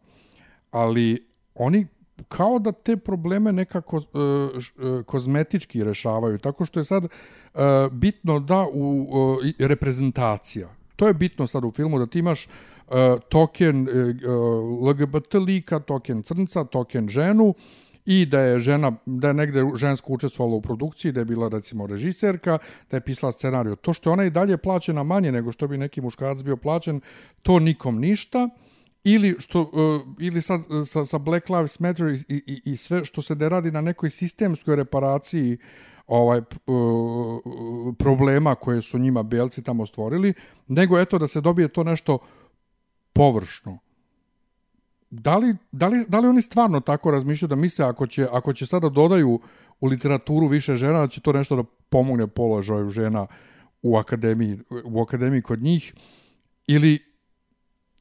Ali oni kao da te probleme nekako uh, kozmetički rešavaju, tako što je sad uh, bitno da u uh, reprezentacija. To je bitno sad u filmu da ti imaš token uh, LGBT lika, token crnca, token ženu, i da je žena, da je negde žensko učestvovala u produkciji, da je bila recimo režiserka, da je pisala scenariju. To što ona i dalje plaćena manje nego što bi neki muškarac bio plaćen, to nikom ništa. Ili, što, uh, ili sa, sa, sa Black Lives Matter i, i, i sve što se ne radi na nekoj sistemskoj reparaciji ovaj uh, problema koje su njima belci tamo stvorili, nego eto da se dobije to nešto površno da li, da, li, da li oni stvarno tako razmišljaju da misle ako će, ako će sada dodaju u literaturu više žena, da će to nešto da pomogne položaju žena u akademiji, u akademiji kod njih? Ili,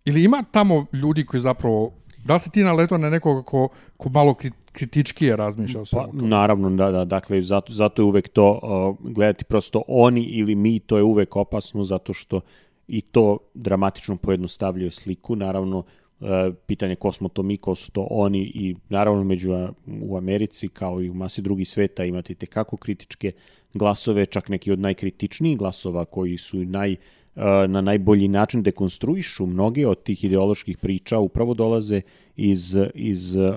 ili ima tamo ljudi koji zapravo da se ti naleto na nekoga ko, ko malo kritičkije razmišlja o pa, Naravno, da, da, dakle, zato, zato je uvek to uh, gledati prosto oni ili mi, to je uvek opasno zato što i to dramatično pojednostavljuje sliku, naravno pitanje ko smo to mi, ko su to oni i naravno među u Americi kao i u masi drugih sveta imate te kako kritičke glasove, čak neki od najkritičnijih glasova koji su naj, e, na najbolji način dekonstruišu mnoge od tih ideoloških priča upravo dolaze iz, iz e,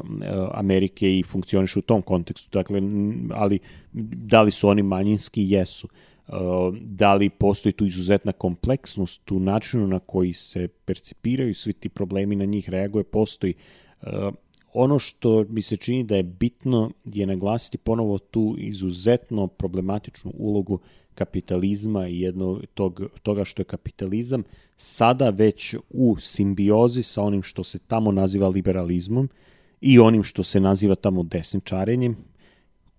Amerike i funkcionišu u tom kontekstu. Dakle, ali da li su oni manjinski? Jesu. Uh, da li postoji tu izuzetna kompleksnost u načinu na koji se percipiraju svi ti problemi na njih reaguje, postoji. Ono što mi se čini da je bitno je naglasiti ponovo tu izuzetno problematičnu ulogu kapitalizma i jedno tog, toga što je kapitalizam sada već u simbiozi sa onim što se tamo naziva liberalizmom i onim što se naziva tamo desničarenjem,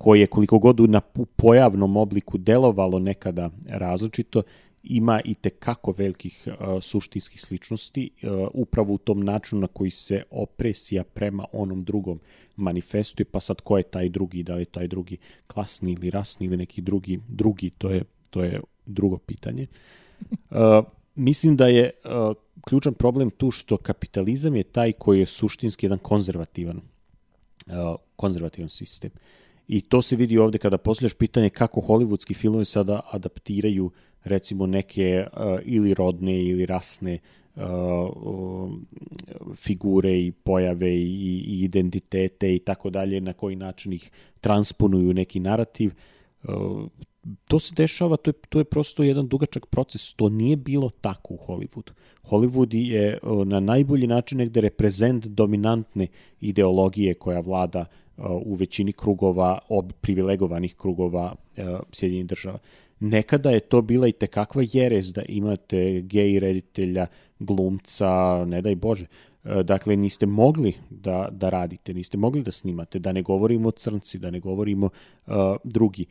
koje koliko god na pojavnom obliku delovalo nekada različito, ima i te kako velikih uh, suštinskih sličnosti uh, upravo u tom načinu na koji se opresija prema onom drugom manifestuje, pa sad ko je taj drugi, da li je taj drugi klasni ili rasni ili neki drugi, drugi, to je, to je drugo pitanje. Uh, mislim da je uh, ključan problem tu što kapitalizam je taj koji je suštinski jedan konzervativan, uh, konzervativan sistem. I to se vidi ovde kada postavljaš pitanje kako hollywoodski filmovi sada adaptiraju recimo neke uh, ili rodne ili rasne uh, figure i pojave i, i identitete i tako dalje, na koji način ih transponuju neki narativ. Uh, to se dešava, to je, to je prosto jedan dugačak proces. To nije bilo tako u Hollywoodu. Hollywood je na najbolji način negde reprezent dominantne ideologije koja vlada u većini krugova, ob, privilegovanih krugova uh, Sjedinjenih država. Nekada je to bila i tekakva jerez da imate gej reditelja, glumca, ne daj Bože. Uh, dakle, niste mogli da, da radite, niste mogli da snimate, da ne govorimo o crnci, da ne govorimo uh, drugi.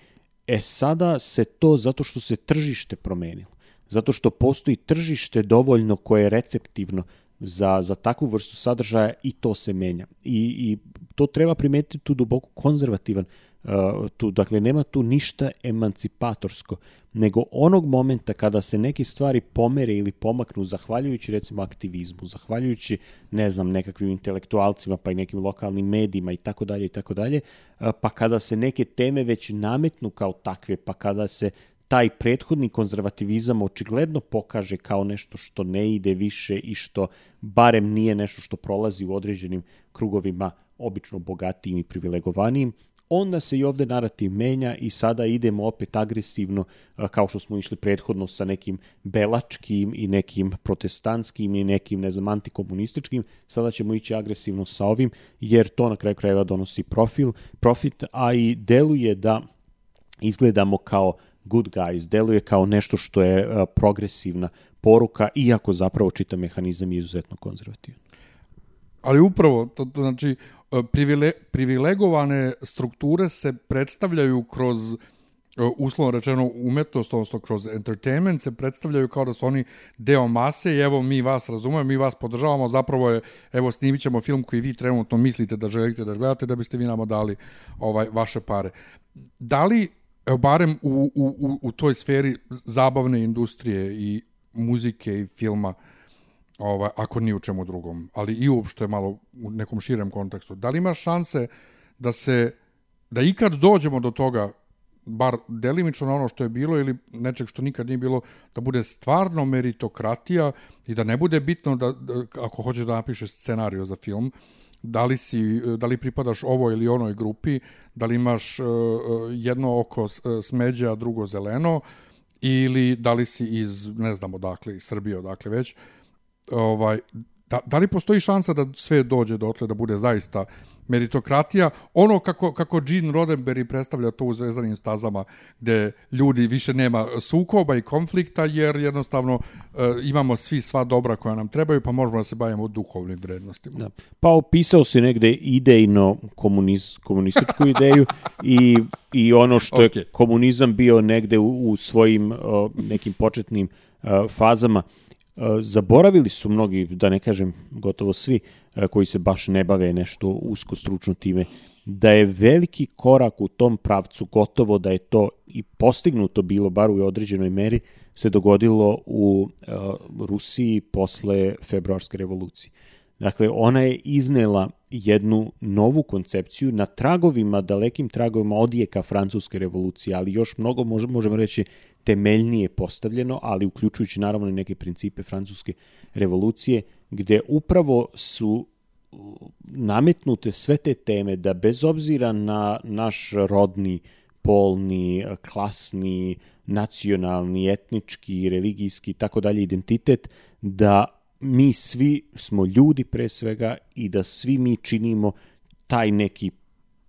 E sada se to, zato što se tržište promenilo, zato što postoji tržište dovoljno koje je receptivno za, za takvu vrstu sadržaja i to se menja. I, i to treba primetiti tu duboko konzervativan uh, tu, dakle nema tu ništa emancipatorsko, nego onog momenta kada se neke stvari pomere ili pomaknu zahvaljujući recimo aktivizmu, zahvaljujući ne znam nekakvim intelektualcima pa i nekim lokalnim medijima i tako dalje i tako dalje, uh, pa kada se neke teme već nametnu kao takve, pa kada se taj prethodni konzervativizam očigledno pokaže kao nešto što ne ide više i što barem nije nešto što prolazi u određenim krugovima obično bogatijim i privilegovanijim, onda se i ovde narativ menja i sada idemo opet agresivno, kao što smo išli prethodno sa nekim belačkim i nekim protestantskim i nekim, ne znam, antikomunističkim, sada ćemo ići agresivno sa ovim, jer to na kraju krajeva donosi profil, profit, a i deluje da izgledamo kao good guys, deluje kao nešto što je progresivna poruka, iako zapravo čita mehanizam je izuzetno konzervativan. Ali upravo, to, to znači, privile, privilegovane strukture se predstavljaju kroz uslovno rečeno umetnost, odnosno kroz entertainment se predstavljaju kao da su oni deo mase i evo mi vas razumemo, mi vas podržavamo, zapravo je, evo snimit ćemo film koji vi trenutno mislite da želite da gledate da biste vi nama dali ovaj vaše pare. Da li evo barem u, u, u toj sferi zabavne industrije i muzike i filma, ovaj, ako ni u čemu drugom, ali i uopšte malo u nekom širem kontekstu. Da li ima šanse da se, da ikad dođemo do toga, bar delimično na ono što je bilo ili nečeg što nikad nije bilo, da bude stvarno meritokratija i da ne bude bitno da, da ako hoćeš da napišeš scenariju za film, da li, si, da li pripadaš ovoj ili onoj grupi, da li imaš uh, jedno oko smeđa, drugo zeleno, ili da li si iz, ne znam odakle, iz Srbije, odakle već, ovaj, da, da li postoji šansa da sve dođe do otle da bude zaista meritokratija, ono kako, kako Gene Roddenberry predstavlja to u zvezdanim stazama, gde ljudi više nema sukoba i konflikta, jer jednostavno e, imamo svi sva dobra koja nam trebaju, pa možemo da se bavimo duhovnim vrednostima. Da. Pa opisao se negde idejno komuniz, komunističku <laughs> ideju i, i ono što okay. je komunizam bio negde u, u svojim o, nekim početnim o, fazama, Zaboravili su mnogi, da ne kažem gotovo svi, koji se baš ne bave nešto usko stručno time, da je veliki korak u tom pravcu, gotovo da je to i postignuto bilo, bar u određenoj meri, se dogodilo u Rusiji posle februarske revolucije. Dakle, ona je iznela jednu novu koncepciju na tragovima, dalekim tragovima odjeka francuske revolucije, ali još mnogo možemo reći temeljnije postavljeno, ali uključujući naravno i neke principe francuske revolucije, gde upravo su nametnute sve te teme da bez obzira na naš rodni, polni, klasni, nacionalni, etnički, religijski i tako dalje identitet, da mi svi smo ljudi pre svega i da svi mi činimo taj neki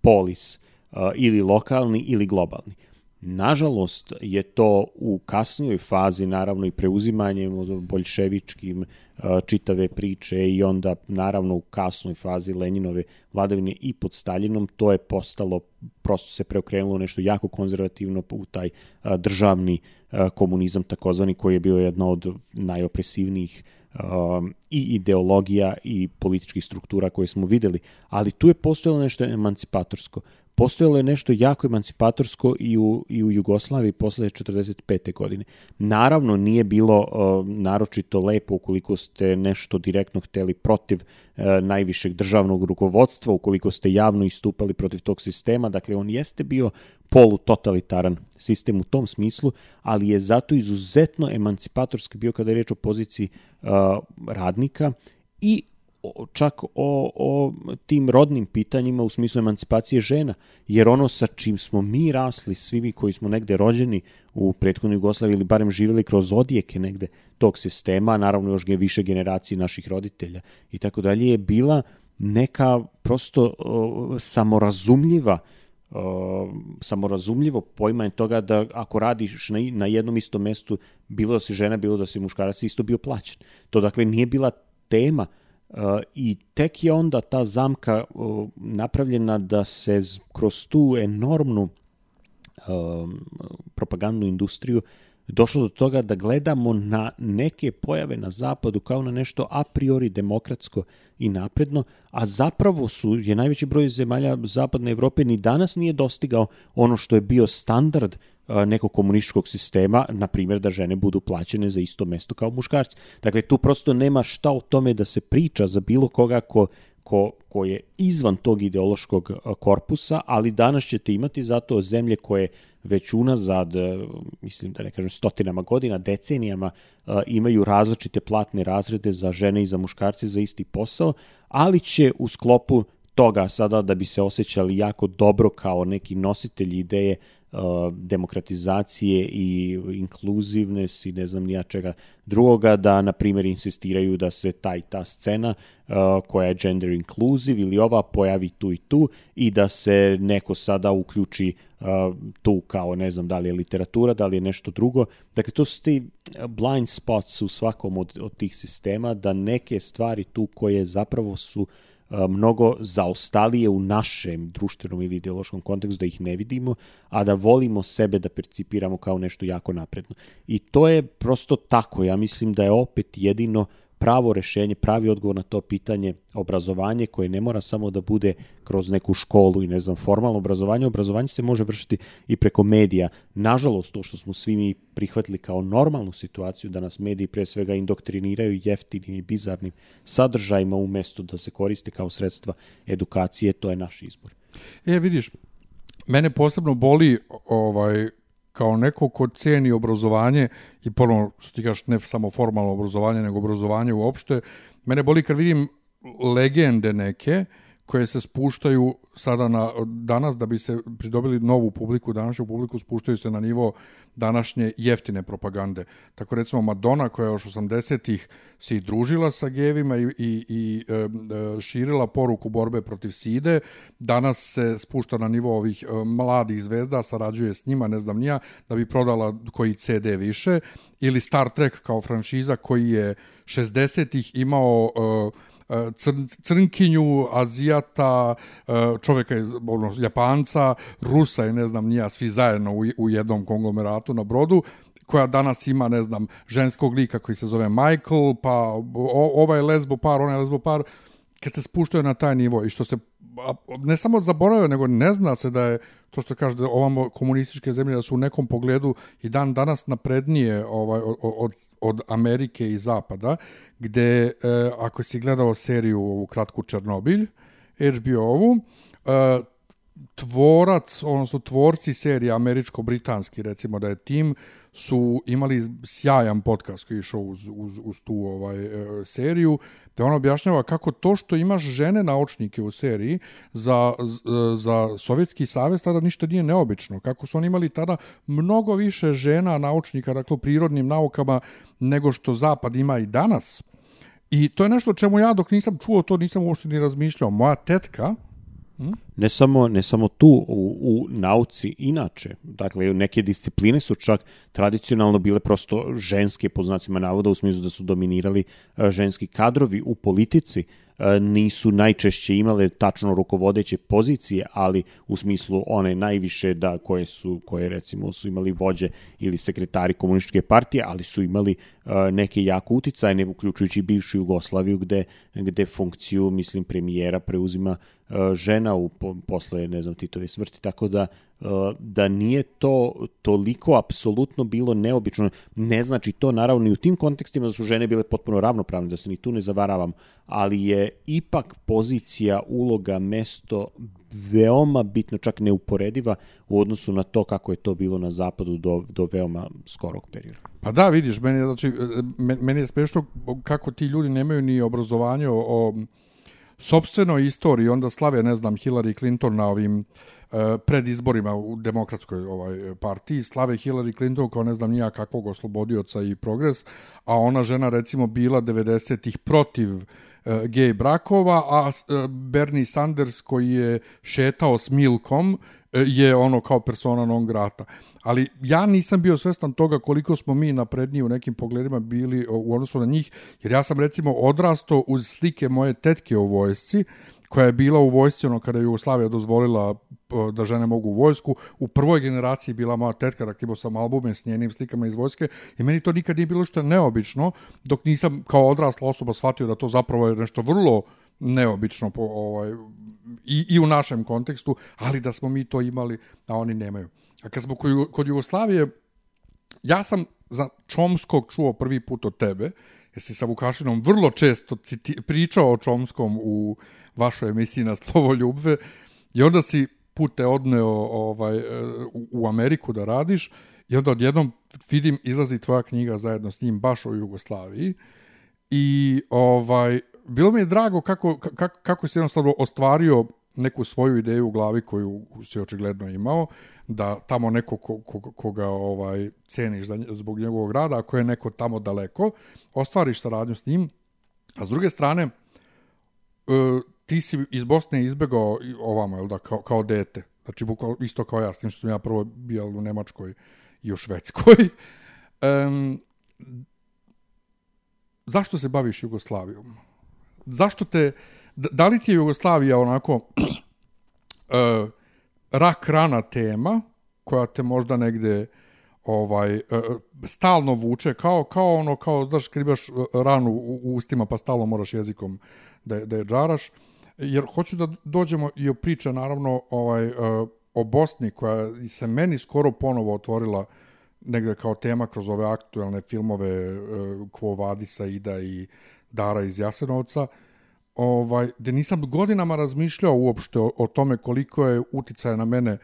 polis uh, ili lokalni ili globalni. Nažalost je to u kasnijoj fazi, naravno i preuzimanjem boljševičkim čitave priče i onda naravno u kasnoj fazi Lenjinove vladavine i pod Staljinom, to je postalo, prosto se preokrenulo nešto jako konzervativno u taj državni komunizam takozvani koji je bio jedna od najopresivnijih i ideologija i političkih struktura koje smo videli, ali tu je postojalo nešto emancipatorsko postojalo je nešto jako emancipatorsko i u, i u Jugoslaviji posle 45. godine. Naravno, nije bilo uh, naročito lepo ukoliko ste nešto direktno hteli protiv uh, najvišeg državnog rukovodstva, ukoliko ste javno istupali protiv tog sistema, dakle on jeste bio polutotalitaran sistem u tom smislu, ali je zato izuzetno emancipatorski bio kada je reč o poziciji uh, radnika i čak o, o tim rodnim pitanjima u smislu emancipacije žena, jer ono sa čim smo mi rasli, svi mi koji smo negde rođeni u prethodnoj Jugoslaviji ili barem živjeli kroz odjeke negde tog sistema, naravno još više generacije naših roditelja i tako dalje, je bila neka prosto o, samorazumljiva o, samorazumljivo poimanje toga da ako radiš na, na jednom istom mestu, bilo da si žena, bilo da si muškarac, isto bio plaćen. To dakle nije bila tema I tek je onda ta zamka napravljena da se kroz tu enormnu propagandnu industriju došlo do toga da gledamo na neke pojave na zapadu kao na nešto a priori demokratsko i napredno, a zapravo su je najveći broj zemalja zapadne Evrope ni danas nije dostigao ono što je bio standard nekog komunističkog sistema, na primjer da žene budu plaćene za isto mesto kao muškarci. Dakle, tu prosto nema šta o tome da se priča za bilo koga ko, ko, ko je izvan tog ideološkog korpusa, ali danas ćete imati zato zemlje koje već unazad, mislim da ne kažem stotinama godina, decenijama, imaju različite platne razrede za žene i za muškarce za isti posao, ali će u sklopu toga sada da bi se osjećali jako dobro kao neki nositelji ideje demokratizacije i inkluzivnes i ne znam nija čega drugoga, da na primjer insistiraju da se taj ta scena koja je gender inclusive ili ova pojavi tu i tu i da se neko sada uključi tu kao ne znam da li je literatura, da li je nešto drugo. Dakle, to su ti blind spots u svakom od, od tih sistema da neke stvari tu koje zapravo su uh, mnogo zaostalije u našem društvenom ili ideološkom kontekstu da ih ne vidimo, a da volimo sebe da percipiramo kao nešto jako napredno. I to je prosto tako. Ja mislim da je opet jedino pravo rešenje, pravi odgovor na to pitanje obrazovanje koje ne mora samo da bude kroz neku školu i ne znam formalno obrazovanje, obrazovanje se može vršiti i preko medija. Nažalost, to što smo svi mi prihvatili kao normalnu situaciju da nas mediji pre svega indoktriniraju jeftinim i bizarnim sadržajima umesto da se koriste kao sredstva edukacije, to je naš izbor. E, vidiš, mene posebno boli ovaj kao neko ko ceni obrazovanje i ponovno što ti kažeš ne samo formalno obrazovanje nego obrazovanje uopšte, mene boli kad vidim legende neke koje se spuštaju sada na danas da bi se pridobili novu publiku, današnju publiku spuštaju se na nivo današnje jeftine propagande. Tako recimo Madonna koja je još 80-ih se i družila sa gevima i, i, i e, širila poruku borbe protiv side, danas se spušta na nivo ovih e, mladih zvezda, sarađuje s njima, ne znam nija, da bi prodala koji CD više, ili Star Trek kao franšiza koji je 60-ih imao e, crn, crnkinju, azijata, e, čoveka iz ono, Japanca, Rusa i ne znam nija, svi zajedno u, u jednom konglomeratu na brodu, koja danas ima, ne znam, ženskog lika koji se zove Michael, pa o, ovaj lesbo par, onaj lesbo par, kad se spuštaju na taj nivo i što se ne samo zaboravio, nego ne zna se da je to što kaže da ovamo komunističke zemlje da su u nekom pogledu i dan danas naprednije ovaj, od, od Amerike i Zapada, gde e, ako si gledao seriju ovu kratku Černobilj, HBO-ovu, e, tvorac, odnosno tvorci serije američko-britanski, recimo da je tim, su imali sjajan podcast koji je išao uz, uz, uz tu ovaj, e, seriju, da on objašnjava kako to što imaš žene naučnike u seriji za, za Sovjetski savez tada ništa nije neobično. Kako su oni imali tada mnogo više žena naučnika, dakle, u prirodnim naukama nego što Zapad ima i danas. I to je nešto čemu ja dok nisam čuo to nisam uopšte ni razmišljao. Moja tetka, Ne samo, ne samo tu, u, u nauci inače. Dakle, neke discipline su čak tradicionalno bile prosto ženske, po znacima navoda, u smislu da su dominirali e, ženski kadrovi u politici e, nisu najčešće imale tačno rukovodeće pozicije, ali u smislu one najviše da koje su koje recimo su imali vođe ili sekretari komunističke partije, ali su imali uh, neke jako uticajne uključujući bivšu Jugoslaviju gde gde funkciju mislim premijera preuzima žena u po, posle ne znam Titove smrti, tako da uh, da nije to toliko apsolutno bilo neobično. Ne znači to naravno i u tim kontekstima da su žene bile potpuno ravnopravne, da se ni tu ne zavaravam, ali je ipak pozicija, uloga, mesto veoma bitno, čak neuporediva u odnosu na to kako je to bilo na zapadu do, do veoma skorog perioda. Pa da, vidiš, meni, znači, meni je smešno kako ti ljudi nemaju ni obrazovanje o, o sobstvenoj istoriji, onda slave, ne znam, Hillary Clinton na ovim uh, predizborima u demokratskoj ovaj partiji, slave Hillary Clinton kao ne znam nija kakvog oslobodioca i progres, a ona žena recimo bila 90-ih protiv uh, gej brakova, a uh, Bernie Sanders koji je šetao s Milkom je ono kao persona non grata. Ali ja nisam bio svestan toga koliko smo mi napredniji u nekim pogledima bili u odnosu na njih, jer ja sam recimo odrasto uz slike moje tetke u vojsci, koja je bila u vojsci ono kada je Jugoslavija dozvolila da žene mogu u vojsku. U prvoj generaciji bila moja tetka, dakle imao sam albume s njenim slikama iz vojske i meni to nikad nije bilo što neobično, dok nisam kao odrasla osoba shvatio da to zapravo je nešto vrlo neobično po, ovaj, i, i u našem kontekstu, ali da smo mi to imali, a oni nemaju. A kad smo kod, Jugoslavije, ja sam za Čomskog čuo prvi put od tebe, jer si sa Vukašinom vrlo često citi, pričao o Čomskom u vašoj emisiji na Slovo ljubve i onda si pute odneo ovaj, u, u Ameriku da radiš i onda odjednom vidim izlazi tvoja knjiga zajedno s njim baš o Jugoslaviji i ovaj bilo mi je drago kako, kako, kako si jednostavno ostvario neku svoju ideju u glavi koju si očigledno imao, da tamo neko ko, ko, koga ovaj, ceniš zbog njegovog rada, ako je neko tamo daleko, ostvariš saradnju s njim, a s druge strane, e, ti si iz Bosne izbegao ovamo, jel da, kao, kao dete. Znači, bukval, isto kao ja, s tim što sam ja prvo bio u Nemačkoj i u Švedskoj. Um, <laughs> zašto se baviš Jugoslavijom? zašto te, da li ti je Jugoslavija onako <clears throat> uh, rak rana tema koja te možda negde ovaj uh, stalno vuče kao kao ono kao znaš kad imaš ranu u, u ustima pa stalno moraš jezikom da da je džaraš? Jer hoću da dođemo i o priče naravno ovaj uh, o Bosni koja se meni skoro ponovo otvorila negde kao tema kroz ove aktuelne filmove uh, Quo Vadisa Ida i Dara iz Jasenovca, ovaj, gde nisam godinama razmišljao uopšte o, o tome koliko je uticaja na mene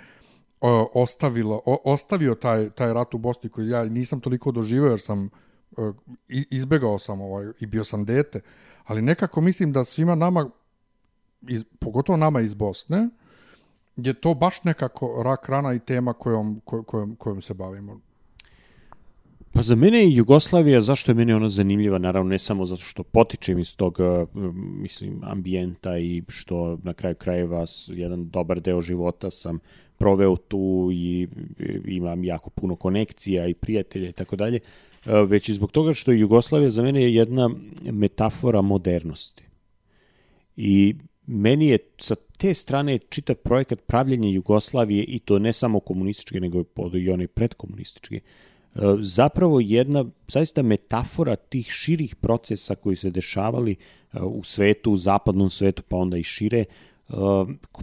o, ostavilo, o, ostavio taj, taj rat u Bosni koji ja nisam toliko doživio jer sam o, izbegao sam ovaj, i bio sam dete, ali nekako mislim da svima nama, iz, pogotovo nama iz Bosne, je to baš nekako rak rana i tema kojom, kojom, kojom se bavimo. Pa za mene je Jugoslavija, zašto je meni ona zanimljiva, naravno ne samo zato što potičem iz tog, eh, mislim, ambijenta i što na kraju krajeva jedan dobar deo života sam proveo tu i imam jako puno konekcija i prijatelja i tako dalje, eh, već i zbog toga što je Jugoslavija za mene je jedna metafora modernosti. I meni je sa te strane čitav projekat pravljenja Jugoslavije i to ne samo komunističke, nego i one predkomunističke, zapravo jedna zaista metafora tih širih procesa koji se dešavali uh, u svetu, u zapadnom svetu, pa onda i šire, uh,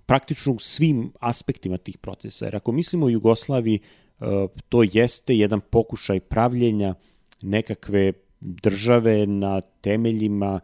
praktično u svim aspektima tih procesa. Jer ako mislimo o Jugoslaviji, uh, to jeste jedan pokušaj pravljenja nekakve države na temeljima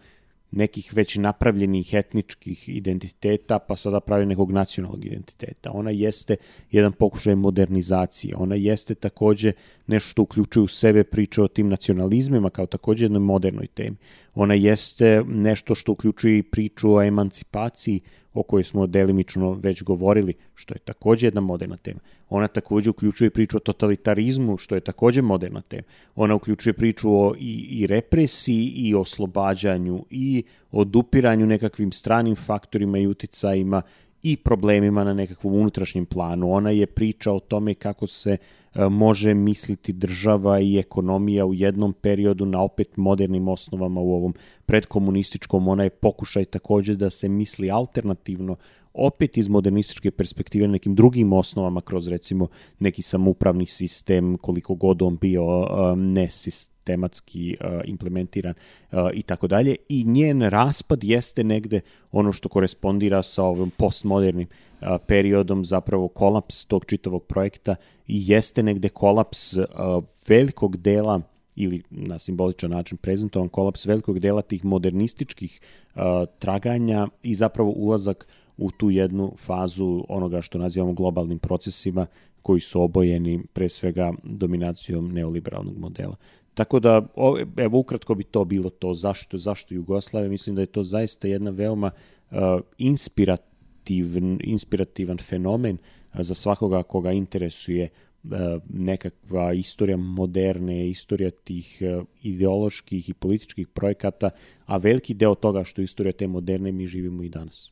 nekih već napravljenih etničkih identiteta, pa sada pravi nekog nacionalnog identiteta. Ona jeste jedan pokušaj modernizacije. Ona jeste takođe nešto što uključuje u sebe priče o tim nacionalizmima kao takođe jednoj modernoj temi. Ona jeste nešto što uključuje i priču o emancipaciji o kojoj smo delimično već govorili, što je takođe jedna moderna tema. Ona takođe uključuje priču o totalitarizmu, što je takođe moderna tema. Ona uključuje priču o i, i represiji i oslobađanju i odupiranju nekakvim stranim faktorima i uticajima i problemima na nekakvom unutrašnjem planu. Ona je priča o tome kako se e, može misliti država i ekonomija u jednom periodu na opet modernim osnovama u ovom predkomunističkom. Ona je pokušaj takođe da se misli alternativno opet iz modernističke perspektive na nekim drugim osnovama kroz recimo neki samoupravni sistem koliko god on bio um, nesistematski uh, implementiran uh, i tako dalje i njen raspad jeste negde ono što korespondira sa ovim postmodernim uh, periodom zapravo kolaps tog čitavog projekta i jeste negde kolaps velikog dela ili na simboličan način prezentovan kolaps velikog dela tih modernističkih uh, traganja i zapravo ulazak u tu jednu fazu onoga što nazivamo globalnim procesima koji su obojeni pre svega dominacijom neoliberalnog modela. Tako da, evo ukratko bi to bilo to zašto, zašto Jugoslavia. Mislim da je to zaista jedna veoma uh, inspirativan, inspirativan fenomen uh, za svakoga koga interesuje uh, nekakva istorija moderne, istorija tih uh, ideoloških i političkih projekata, a veliki deo toga što je istorija te moderne mi živimo i danas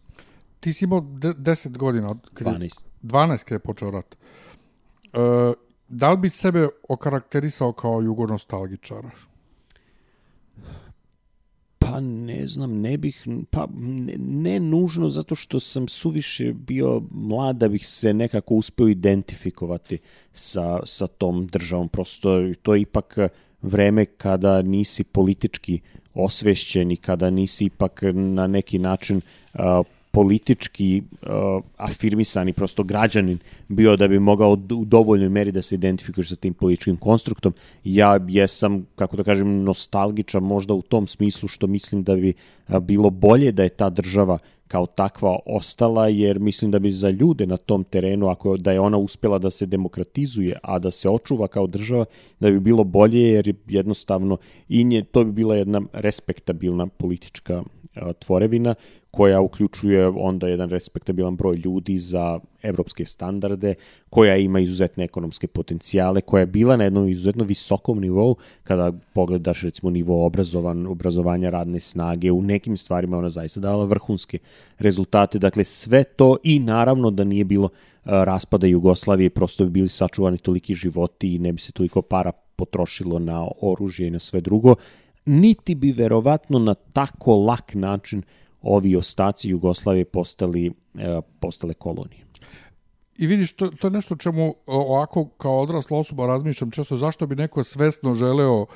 ti si imao 10 godina. Od, kad 12. 12 kada je počeo rat. E, da li bi sebe okarakterisao kao jugonostalgičara? Pa ne znam, ne bih, pa ne, ne nužno zato što sam suviše bio mlad da bih se nekako uspeo identifikovati sa, sa tom državom. Prosto to je ipak vreme kada nisi politički osvešćen i kada nisi ipak na neki način politički uh, afirmisani prosto građanin bio da bi mogao u dovoljnoj meri da se identifikuješ sa tim političkim konstruktom. Ja jesam, kako da kažem, nostalgičan možda u tom smislu što mislim da bi bilo bolje da je ta država kao takva ostala, jer mislim da bi za ljude na tom terenu, ako da je ona uspela da se demokratizuje, a da se očuva kao država, da bi bilo bolje, jer jednostavno i nje, to bi bila jedna respektabilna politička tvorevina koja uključuje onda jedan respektabilan broj ljudi za evropske standarde, koja ima izuzetne ekonomske potencijale, koja je bila na jednom izuzetno visokom nivou, kada pogledaš recimo nivo obrazovan, obrazovanja radne snage, u nekim stvarima ona zaista dala vrhunske rezultate, dakle sve to i naravno da nije bilo raspada Jugoslavije, prosto bi bili sačuvani toliki životi i ne bi se toliko para potrošilo na oružje i na sve drugo, niti bi verovatno na tako lak način ovi ostaci Jugoslavije postali, e, postale kolonije. I vidiš, to, to je nešto čemu ovako kao odrasla osoba razmišljam često zašto bi neko svesno želeo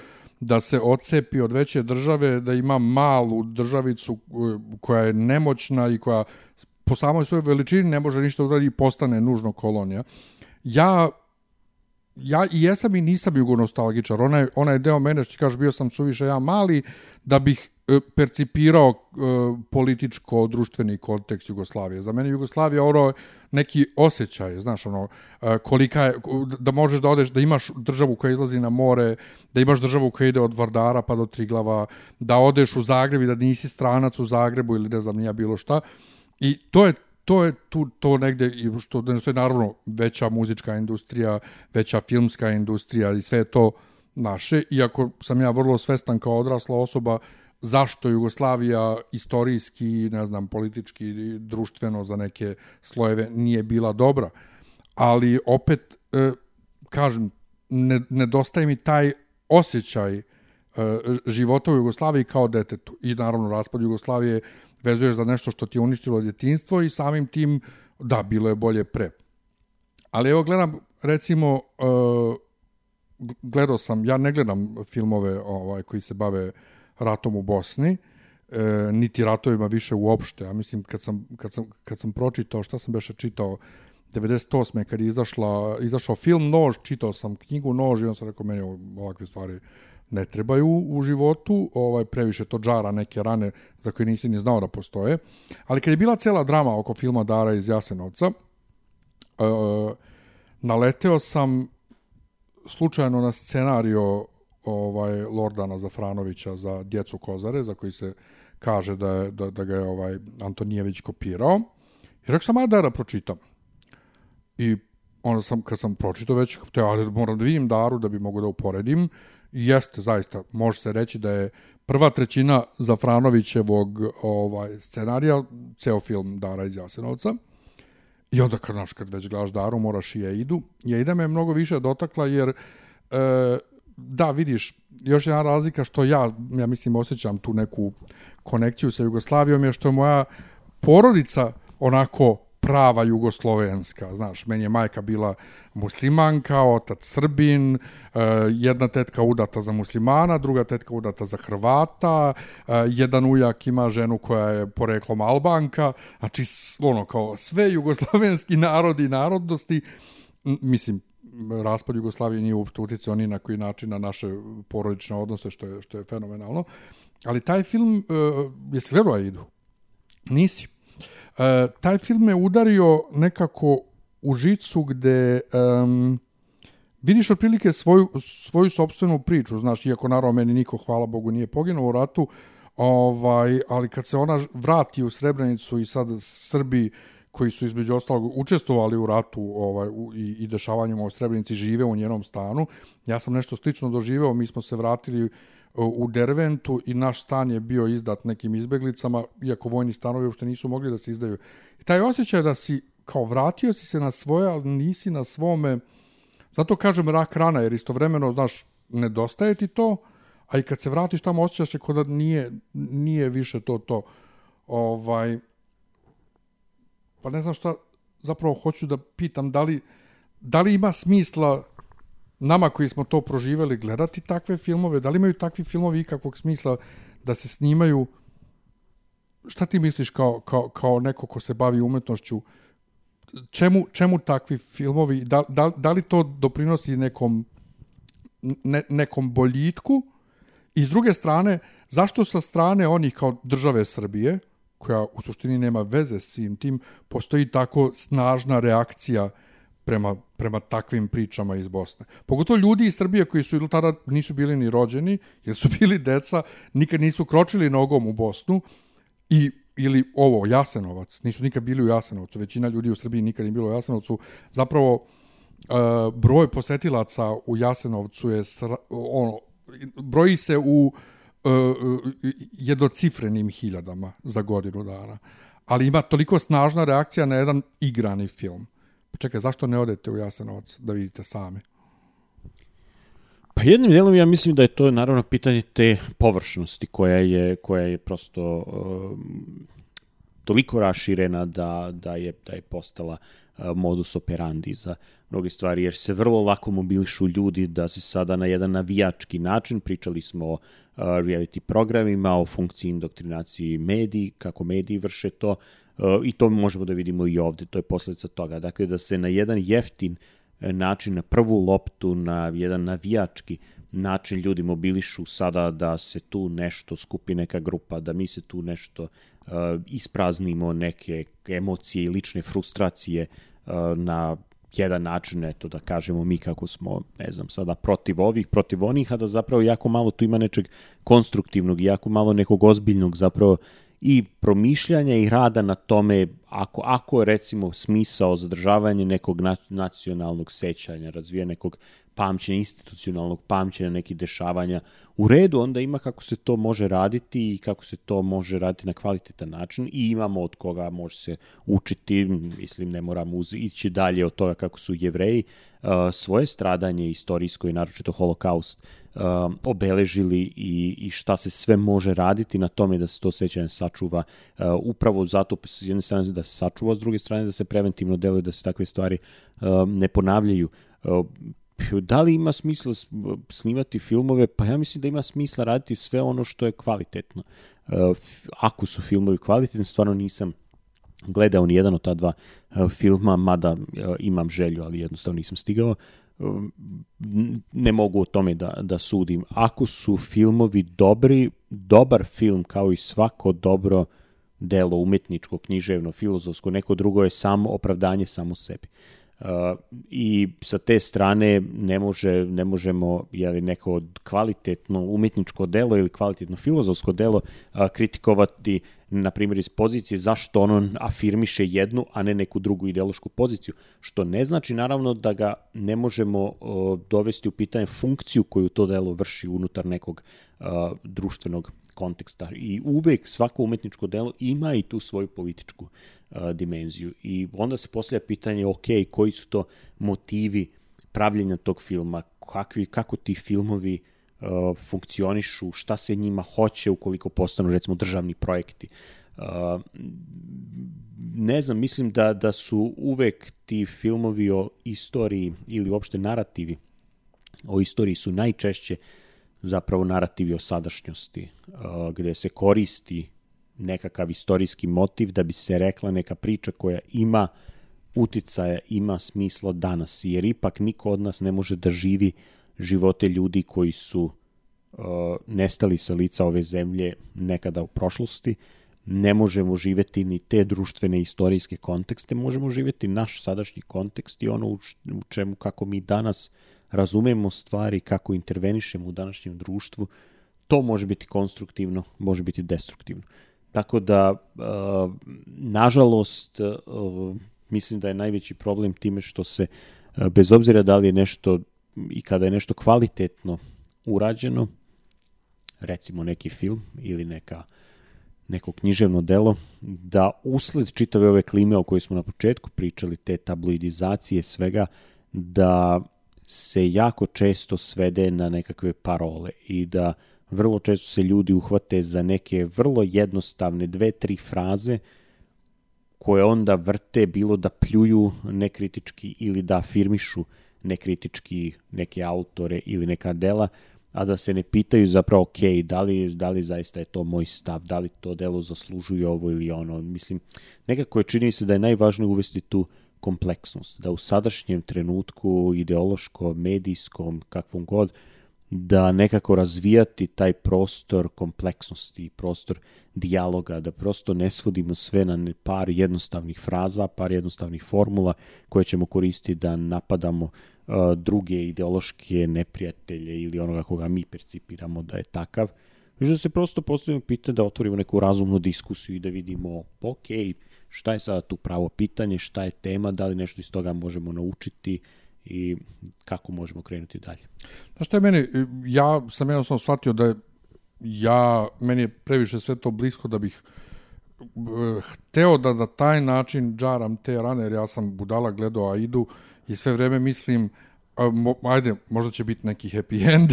da se odcepi od veće države, da ima malu državicu e, koja je nemoćna i koja po samoj svojoj veličini ne može ništa uraditi i postane nužno kolonija. Ja ja i jesam i nisam jugonostalgičar. Ona je, deo mene, što kažeš, bio sam suviše ja mali, da bih E, percipirao e, političko-društveni kontekst Jugoslavije. Za mene Jugoslavija ono neki osjećaj, znaš, ono, e, kolika je, da možeš da odeš, da imaš državu koja izlazi na more, da imaš državu koja ide od Vardara pa do Triglava, da odeš u Zagreb i da nisi stranac u Zagrebu ili ne znam nija bilo šta. I to je to je tu to negde i što da je naravno veća muzička industrija, veća filmska industrija i sve to naše, iako sam ja vrlo svestan kao odrasla osoba zašto Jugoslavija istorijski, ne znam, politički, društveno za neke slojeve nije bila dobra. Ali opet, e, kažem, ne, nedostaje mi taj osjećaj e, života u Jugoslaviji kao detetu. I naravno, raspad Jugoslavije vezuješ za nešto što ti je uništilo djetinstvo i samim tim, da, bilo je bolje pre. Ali evo, gledam, recimo, e, gledao sam, ja ne gledam filmove ovaj, koji se bave uh, ratom u Bosni, e, niti ratovima više uopšte. Ja mislim, kad sam, kad sam, kad sam pročitao, šta sam beše čitao, 98. kad je izašla, izašao film Nož, čitao sam knjigu Nož i on sam rekao, meni ovakve stvari ne trebaju u životu, ovaj previše to džara neke rane za koje nisi ni znao da postoje. Ali kad je bila cela drama oko filma Dara iz Jasenovca, e, naleteo sam slučajno na scenario ovaj Lordana Zafranovića za djecu Kozare, za koji se kaže da, je, da, da ga je ovaj Antonijević kopirao. I rekao sam, ajde da pročitam. I onda sam, kad sam pročitao već, te, ajde, moram da vidim Daru da bi mogu da uporedim. I jeste, zaista, može se reći da je prva trećina Zafranovićevog ovaj, scenarija, ceo film Dara iz Jasenovca. I onda kad, znaš, kad već gledaš Daru, moraš i Eidu. I Eida me mnogo više dotakla jer e, da, vidiš, još jedna razlika što ja, ja mislim, osjećam tu neku konekciju sa Jugoslavijom je što je moja porodica onako prava jugoslovenska, znaš, meni je majka bila muslimanka, otac srbin, eh, jedna tetka udata za muslimana, druga tetka udata za Hrvata, eh, jedan ujak ima ženu koja je poreklom Albanka, znači ono kao sve jugoslovenski narodi i narodnosti, mislim, raspad Jugoslavije nije uopšte utjecao ni na koji način na naše porodične odnose, što je, što je fenomenalno. Ali taj film, uh, jesi gledao Aidu? Nisi. Uh, taj film me udario nekako u žicu gde um, vidiš otprilike svoju, svoju sobstvenu priču, znaš, iako naravno meni niko, hvala Bogu, nije poginuo u ratu, ovaj, ali kad se ona vrati u Srebrenicu i sad Srbi koji su između ostalog učestvovali u ratu ovaj, u, i, i dešavanjima u Srebrenici žive u njenom stanu. Ja sam nešto slično doživeo, mi smo se vratili u Derventu i naš stan je bio izdat nekim izbeglicama, iako vojni stanovi uopšte nisu mogli da se izdaju. I taj osjećaj da si kao vratio si se na svoje, ali nisi na svome, zato kažem rak rana, jer istovremeno, znaš, nedostaje ti to, a i kad se vratiš tamo osjećaš se kod da nije, nije više to to. Ovaj, pa ne znam šta zapravo hoću da pitam, da li, da li ima smisla nama koji smo to proživeli gledati takve filmove, da li imaju takvi filmovi ikakvog smisla da se snimaju? Šta ti misliš kao, kao, kao neko ko se bavi umetnošću? Čemu, čemu takvi filmovi? Da, da, da li to doprinosi nekom ne, nekom boljitku? I s druge strane zašto sa strane onih kao države Srbije koja u suštini nema veze s tim, tim postoji tako snažna reakcija prema, prema takvim pričama iz Bosne. Pogotovo ljudi iz Srbije koji su tada nisu bili ni rođeni, jer su <laughs> bili deca, nikad nisu kročili nogom u Bosnu i ili ovo, Jasenovac, nisu nikad bili u Jasenovcu, većina ljudi u Srbiji nikad nije bilo u Jasenovcu, zapravo uh, broj posetilaca u Jasenovcu je sra, ono, broji se u jednocifrenim hiljadama za godinu dana. Ali ima toliko snažna reakcija na jedan igrani film. Pa čekaj, zašto ne odete u Jasenovac da vidite sami? Pa jednim dijelom ja mislim da je to naravno pitanje te površnosti koja je, koja je prosto uh, toliko raširena da, da, je, da je postala modus operandi za mnoge stvari, jer se vrlo lako mobilišu ljudi da se sada na jedan navijački način, pričali smo o reality programima, o funkciji indoktrinacije mediji, kako mediji vrše to, i to možemo da vidimo i ovde, to je posledica toga. Dakle, da se na jedan jeftin način, na prvu loptu, na jedan navijački način ljudi mobilišu sada da se tu nešto skupi neka grupa, da mi se tu nešto uh, ispraznimo neke emocije i lične frustracije uh, na jedan način, eto da kažemo mi kako smo, ne znam, sada protiv ovih, protiv onih, a da zapravo jako malo tu ima nečeg konstruktivnog i jako malo nekog ozbiljnog zapravo i promišljanja i rada na tome ako, ako je recimo smisao zadržavanje nekog nacionalnog sećanja, razvija nekog pamćenja, institucionalnog pamćenja, nekih dešavanja u redu, onda ima kako se to može raditi i kako se to može raditi na kvalitetan način i imamo od koga može se učiti, mislim ne moramo ići dalje od toga kako su jevreji uh, svoje stradanje istorijsko i naročito holokaust uh, obeležili i, i šta se sve može raditi na tome da se to sećanje sačuva uh, upravo zato s jedne strane da se sačuva, s druge strane da se preventivno deluje da se takve stvari uh, ne ponavljaju. Da li ima smisla snimati filmove? Pa ja mislim da ima smisla raditi sve ono što je kvalitetno. Uh, ako su filmovi kvalitetni, stvarno nisam gledao ni jedan od ta dva uh, filma, mada uh, imam želju, ali jednostavno nisam stigao. Ne mogu o tome da, da sudim. Ako su filmovi dobri, dobar film kao i svako dobro delo umetničko, književno, filozofsko, neko drugo je samo opravdanje samo sebi. Uh, i sa te strane ne, može, ne možemo jeli, neko kvalitetno umetničko delo ili kvalitetno filozofsko delo kritikovati na primjer iz pozicije zašto ono afirmiše jednu, a ne neku drugu ideološku poziciju, što ne znači naravno da ga ne možemo dovesti u pitanje funkciju koju to delo vrši unutar nekog društvenog konteksta i uvek svako umetničko delo ima i tu svoju političku uh, dimenziju. I onda se postavlja pitanje ok, koji su to motivi pravljenja tog filma, kakvi, kako ti filmovi uh, funkcionišu, šta se njima hoće ukoliko postanu recimo državni projekti. Uh, ne znam, mislim da, da su uvek ti filmovi o istoriji ili uopšte narativi o istoriji su najčešće zapravo narativi o sadašnjosti, uh, gde se koristi nekakav istorijski motiv da bi se rekla neka priča koja ima uticaja, ima smisla danas, jer ipak niko od nas ne može da živi živote ljudi koji su uh, nestali sa lica ove zemlje nekada u prošlosti, ne možemo živeti ni te društvene istorijske kontekste, možemo živeti naš sadašnji kontekst i ono u čemu kako mi danas razumemo stvari, kako intervenišemo u današnjem društvu, to može biti konstruktivno, može biti destruktivno. Tako da, uh, nažalost, uh, mislim da je najveći problem time što se, uh, bez obzira da li je nešto i kada je nešto kvalitetno urađeno, recimo neki film ili neka neko književno delo, da usled čitave ove klime o kojoj smo na početku pričali, te tabloidizacije svega, da se jako često svede na nekakve parole i da vrlo često se ljudi uhvate za neke vrlo jednostavne dve, tri fraze koje onda vrte bilo da pljuju nekritički ili da afirmišu nekritički neke autore ili neka dela, a da se ne pitaju zapravo, ok, da li, da li zaista je to moj stav, da li to delo zaslužuje ovo ili ono. Mislim, nekako je čini se da je najvažnije uvesti tu kompleksnost, da u sadašnjem trenutku ideološko, medijskom, kakvom god, da nekako razvijati taj prostor kompleksnosti, prostor dijaloga, da prosto ne svodimo sve na par jednostavnih fraza, par jednostavnih formula koje ćemo koristiti da napadamo uh, druge ideološke neprijatelje ili onoga koga mi percipiramo da je takav. Već da se prosto postavimo pitanje da otvorimo neku razumnu diskusiju i da vidimo, ok, šta je sada tu pravo pitanje, šta je tema, da li nešto iz toga možemo naučiti, i kako možemo krenuti dalje. Znaš šta je meni, ja sam jednostavno shvatio da ja, meni je previše sve to blisko da bih eh, hteo da na taj način džaram te rane, jer ja sam budala gledao Aidu i sve vreme mislim, ajde, možda će biti neki happy <laughs> end,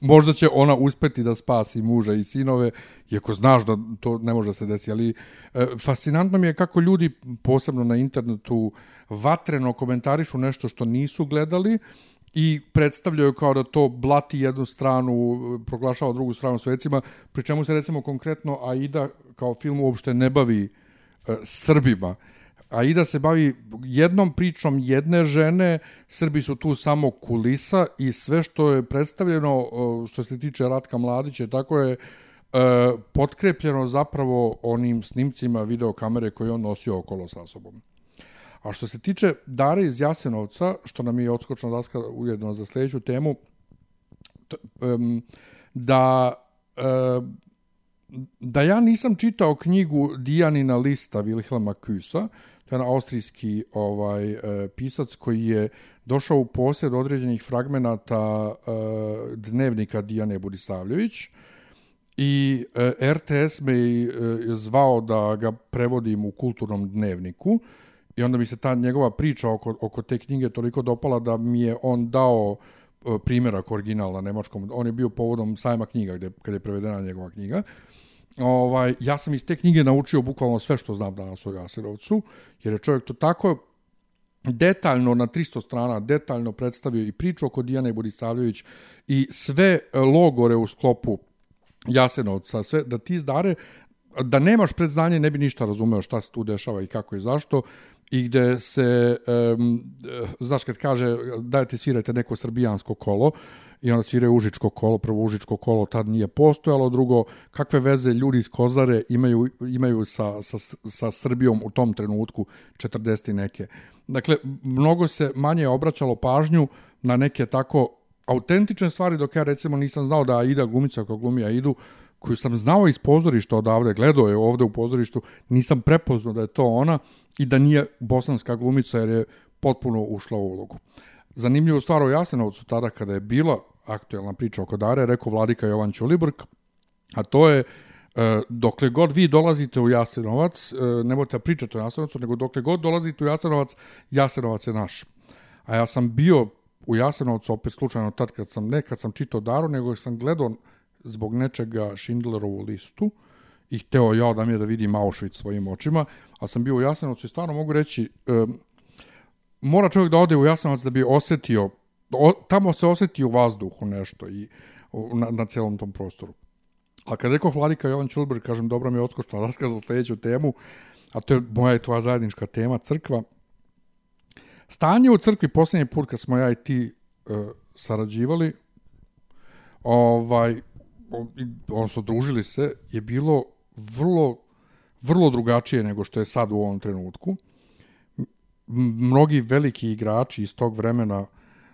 možda će ona uspeti da spasi muža i sinove, iako znaš da to ne može da se desi, ali e, fascinantno mi je kako ljudi, posebno na internetu, vatreno komentarišu nešto što nisu gledali i predstavljaju kao da to blati jednu stranu, proglašava drugu stranu svecima, pri čemu se recimo konkretno Aida kao film uopšte ne bavi e, Srbima. Aida se bavi jednom pričom jedne žene, Srbi su tu samo kulisa i sve što je predstavljeno što se tiče Ratka Mladića, tako je e, potkrepljeno zapravo onim snimcima videokamere koje on nosio okolo sa sobom. A što se tiče Dare iz Jasenovca, što nam je odskočna daska ujedno za sledeću temu, da da ja nisam čitao knjigu Dijanina lista Wilhelma Kusa, to je austrijski ovaj e, pisac koji je došao u posjed određenih fragmenata e, dnevnika Dijane Budisavljević i e, RTS me je zvao da ga prevodim u kulturnom dnevniku i onda mi se ta njegova priča oko, oko te knjige toliko dopala da mi je on dao primjerak original na nemačkom. On je bio povodom sajma knjiga gde, kada je prevedena njegova knjiga ovaj, ja sam iz te knjige naučio bukvalno sve što znam danas o Jasenovcu, jer je čovjek to tako detaljno na 300 strana detaljno predstavio i priču oko Dijane Borisavljević i sve logore u sklopu Jasenovca, sve, da ti zdare, da nemaš predznanje ne bi ništa razumeo šta se tu dešava i kako i zašto i gde se, um, znaš kad kaže dajte svirajte neko srbijansko kolo, i onda sviraju Užičko kolo, prvo Užičko kolo tad nije postojalo, drugo, kakve veze ljudi iz Kozare imaju, imaju sa, sa, sa Srbijom u tom trenutku, 40. neke. Dakle, mnogo se manje obraćalo pažnju na neke tako autentične stvari, dok ja recimo nisam znao da Aida glumica koja glumi Aidu, koju sam znao iz pozorišta odavde, gledao je ovde u pozorištu, nisam prepoznao da je to ona i da nije bosanska glumica jer je potpuno ušla u ulogu. Zanimljivo stvar o Jasenovcu tada kada je bila aktuelna priča oko Dare, rekao vladika Jovan Ćulibrk, a to je e, dokle god vi dolazite u Jasenovac, e, nemojte pričati o Jasenovcu, nego dokle god dolazite u Jasenovac, Jasenovac je naš. A ja sam bio u Jasenovcu opet slučajno tad kad sam, ne kad sam čitao Daru, nego sam gledao zbog nečega Schindlerovu listu i hteo ja da mi je da vidim Auschwitz svojim očima, a sam bio u Jasenovcu i stvarno mogu reći, e, mora čovjek da ode u Jasenovac da bi osetio, o, tamo se oseti u vazduhu nešto i na, na celom tom prostoru. A kad rekao Vladika Jovan Čulber, kažem, dobro mi je odskočna laska za sledeću temu, a to je moja i tvoja zajednička tema, crkva. Stanje u crkvi posljednji put kad smo ja i ti uh, sarađivali, ovaj, odnosno družili se, je bilo vrlo, vrlo drugačije nego što je sad u ovom trenutku. Mnogi veliki igrači iz tog vremena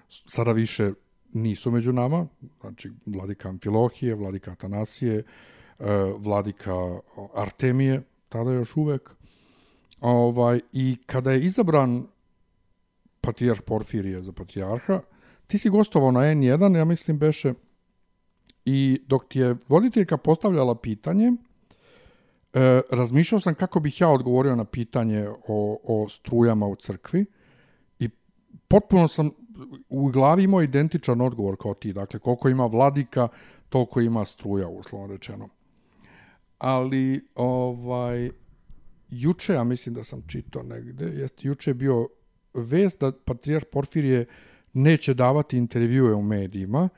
sada više nisu među nama, znači vladika Amfilohije, vladika Atanasije, e, vladika Artemije, tada još uvek. Ovaj, I kada je izabran patrijarh Porfirije za patrijarha, ti si gostovao na N1, ja mislim beše, i dok ti je voditeljka postavljala pitanje, e, razmišljao sam kako bih ja odgovorio na pitanje o, o strujama u crkvi i potpuno sam u glavi imao identičan odgovor kao ti. Dakle, koliko ima vladika, toliko ima struja, uslovno rečeno. Ali, ovaj, juče, ja mislim da sam čitao negde, jeste juče je bio vest da patrijar Porfirije neće davati intervjue u medijima,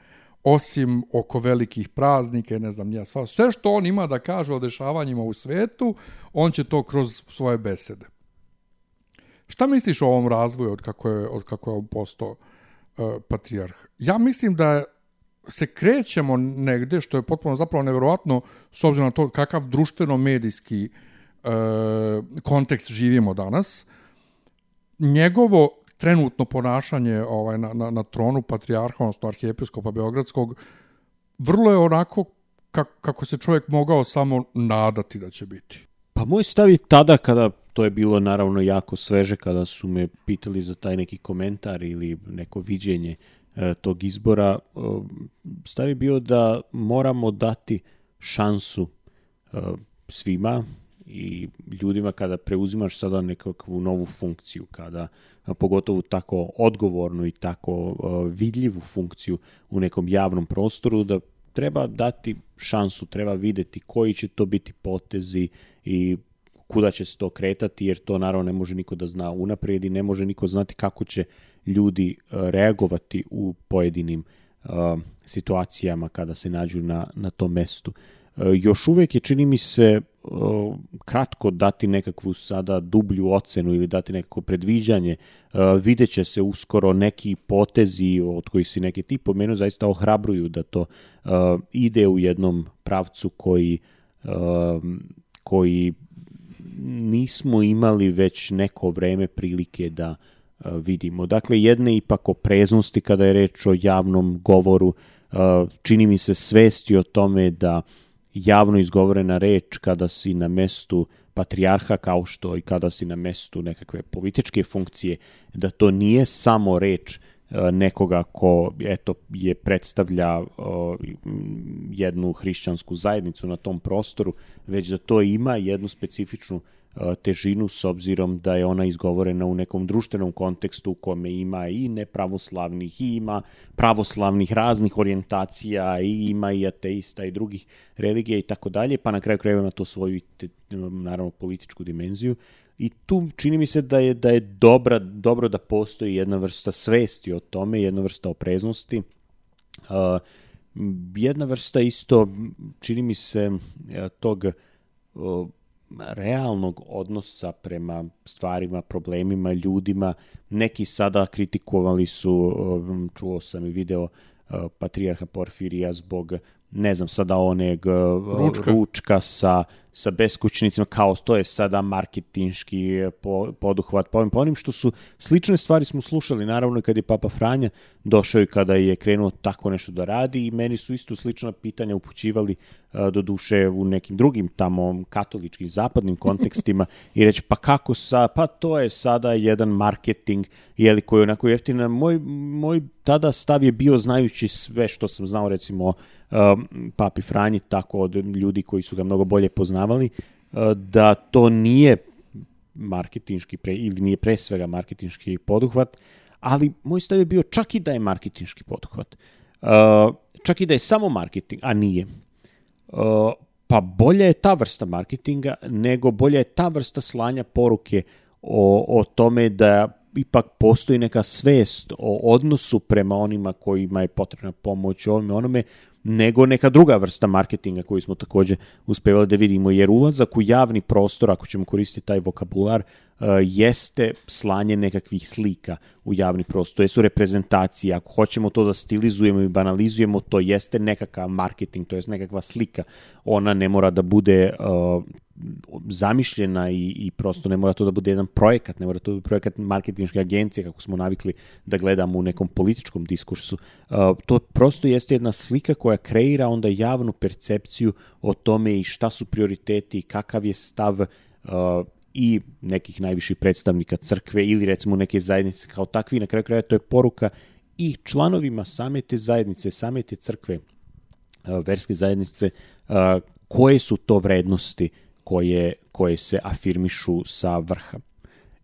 osim oko velikih praznika, ne znam, ja sva, sve što on ima da kaže o dešavanjima u svetu, on će to kroz svoje besede. Šta misliš o ovom razvoju od kako je, od kako je on postao uh, patrijarh? Ja mislim da se krećemo negde, što je potpuno zapravo neverovatno, s obzirom na to kakav društveno-medijski uh, kontekst živimo danas. Njegovo trenutno ponašanje ovaj, na, na, na tronu patrijarha, odnosno arhijepiskopa Beogradskog, vrlo je onako kako se čovjek mogao samo nadati da će biti. Pa moj stav je tada kada to je bilo naravno jako sveže kada su me pitali za taj neki komentar ili neko viđenje e, tog izbora, e, stav je bio da moramo dati šansu e, svima i ljudima kada preuzimaš sada nekakvu novu funkciju, kada pogotovo tako odgovornu i tako vidljivu funkciju u nekom javnom prostoru, da treba dati šansu, treba videti koji će to biti potezi i kuda će se to kretati, jer to naravno ne može niko da zna unaprijed i ne može niko znati kako će ljudi reagovati u pojedinim situacijama kada se nađu na, na tom mestu. Uh, još uvek je, čini mi se, uh, kratko dati nekakvu sada dublju ocenu ili dati nekako predviđanje. Uh, vidjet će se uskoro neki potezi od kojih si neki ti pomenuo zaista ohrabruju da to ide u jednom pravcu koji koji nismo imali već neko vreme prilike da vidimo. Dakle, jedne ipak opreznosti kada je reč o javnom govoru, čini mi se svesti o tome da javno izgovorena reč kada si na mestu patrijarha kao što i kada si na mestu nekakve političke funkcije, da to nije samo reč nekoga ko eto je predstavlja jednu hrišćansku zajednicu na tom prostoru, već da to ima jednu specifičnu težinu s obzirom da je ona izgovorena u nekom društvenom kontekstu u kome ima i nepravoslavnih i ima pravoslavnih raznih orijentacija i ima i ateista i drugih religija i tako dalje, pa na kraju krajeva ima to svoju naravno političku dimenziju i tu čini mi se da je da je dobra, dobro da postoji jedna vrsta svesti o tome, jedna vrsta opreznosti. Uh, jedna vrsta isto čini mi se tog uh, realnog odnosa prema stvarima, problemima, ljudima. Neki sada kritikovali su, čuo sam i video uh, Patrijarha Porfirija zbog ne znam sada oneg uh, ručka, ručka sa, sa beskućnicima, kao to je sada marketinški po, poduhvat po ovim, po onim što su slične stvari smo slušali, naravno kad je Papa Franja došao i kada je krenuo tako nešto da radi i meni su isto slična pitanja upućivali uh, do duše u nekim drugim tamo katoličkim zapadnim kontekstima i reći pa kako sa, pa to je sada jedan marketing jeli, koji je onako jeftina. Moj, moj tada stav je bio znajući sve što sam znao recimo papi Franji, tako od ljudi koji su ga mnogo bolje poznavali, da to nije marketinški pre, ili nije pre svega marketinški poduhvat, ali moj stav je bio čak i da je marketinški poduhvat. Uh, čak i da je samo marketing, a nije. Pa bolja je ta vrsta marketinga nego bolja je ta vrsta slanja poruke o, o tome da ipak postoji neka svest o odnosu prema onima kojima je potrebna pomoć ovome onome, nego neka druga vrsta marketinga koju smo takođe uspevali da vidimo, jer ulazak u javni prostor, ako ćemo koristiti taj vokabular, jeste slanje nekakvih slika u javni prostor, to jesu reprezentacije, ako hoćemo to da stilizujemo i banalizujemo, to jeste nekakav marketing, to jest nekakva slika, ona ne mora da bude uh, zamišljena i, i prosto ne mora to da bude jedan projekat, ne mora to da bude projekat marketinške agencije, kako smo navikli da gledamo u nekom političkom diskursu. Uh, to prosto jeste jedna slika koja kreira onda javnu percepciju o tome i šta su prioriteti, kakav je stav uh, i nekih najviših predstavnika crkve ili recimo neke zajednice kao takvi. Na kraju kraja to je poruka i članovima same te zajednice, same te crkve, uh, verske zajednice, uh, koje su to vrednosti koje, koje se afirmišu sa vrha.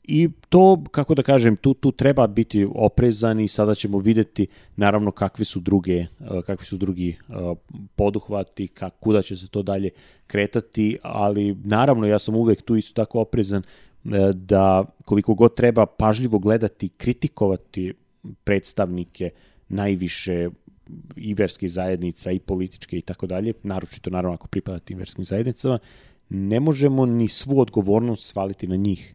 I to, kako da kažem, tu, tu treba biti oprezan i sada ćemo videti naravno kakvi su druge, eh, kakvi su drugi eh, poduhvati, kak, kuda će se to dalje kretati, ali naravno ja sam uvek tu isto tako oprezan eh, da koliko god treba pažljivo gledati, kritikovati predstavnike najviše i verskih zajednica i političke i tako dalje, naročito naravno ako pripada tim verskim zajednicama, ne možemo ni svu odgovornost svaliti na njih,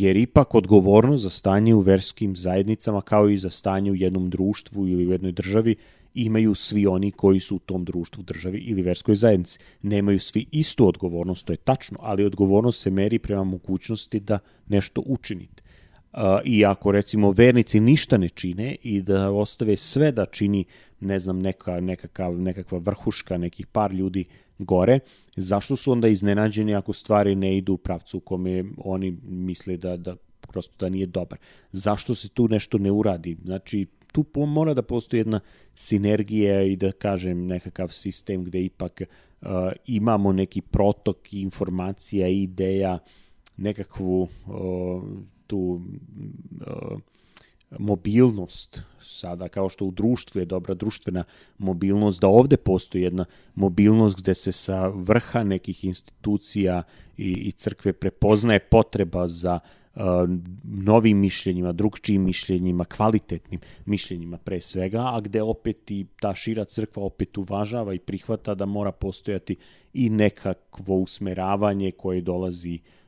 jer ipak odgovornost za stanje u verskim zajednicama kao i za stanje u jednom društvu ili u jednoj državi imaju svi oni koji su u tom društvu, državi ili verskoj zajednici. Nemaju svi istu odgovornost, to je tačno, ali odgovornost se meri prema mogućnosti da nešto učinite. I ako recimo vernici ništa ne čine i da ostave sve da čini, ne znam, neka, nekakav, nekakva vrhuška, nekih par ljudi gore, zašto su onda iznenađeni ako stvari ne idu u pravcu u kome oni misle da, da prosto da nije dobar. Zašto se tu nešto ne uradi? Znači, tu mora da postoji jedna sinergija i da kažem nekakav sistem gde ipak uh, imamo neki protok informacija i ideja, nekakvu uh, tu uh, mobilnost. Sada kao što u društvu je dobra društvena mobilnost, da ovde postoji jedna mobilnost gde se sa vrha nekih institucija i, i crkve prepoznaje potreba za uh, novim mišljenjima, drugčijim mišljenjima, kvalitetnim mišljenjima pre svega, a gde opet i ta šira crkva opet uvažava i prihvata da mora postojati i nekakvo usmeravanje koje dolazi uh,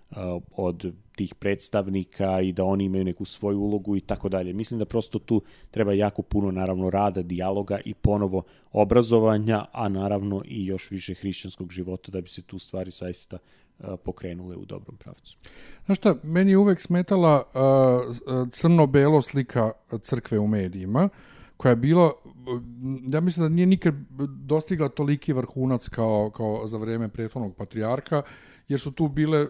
od tih predstavnika i da oni imaju neku svoju ulogu i tako dalje. Mislim da prosto tu treba jako puno naravno rada, dijaloga i ponovo obrazovanja, a naravno i još više hrišćanskog života da bi se tu stvari saista pokrenule u dobrom pravcu. Znaš šta, meni je uvek smetala uh, crno-belo slika crkve u medijima, koja je bila, ja mislim da nije nikad dostigla toliki vrhunac kao, kao za vreme prethodnog patrijarka, jer su tu bile, e,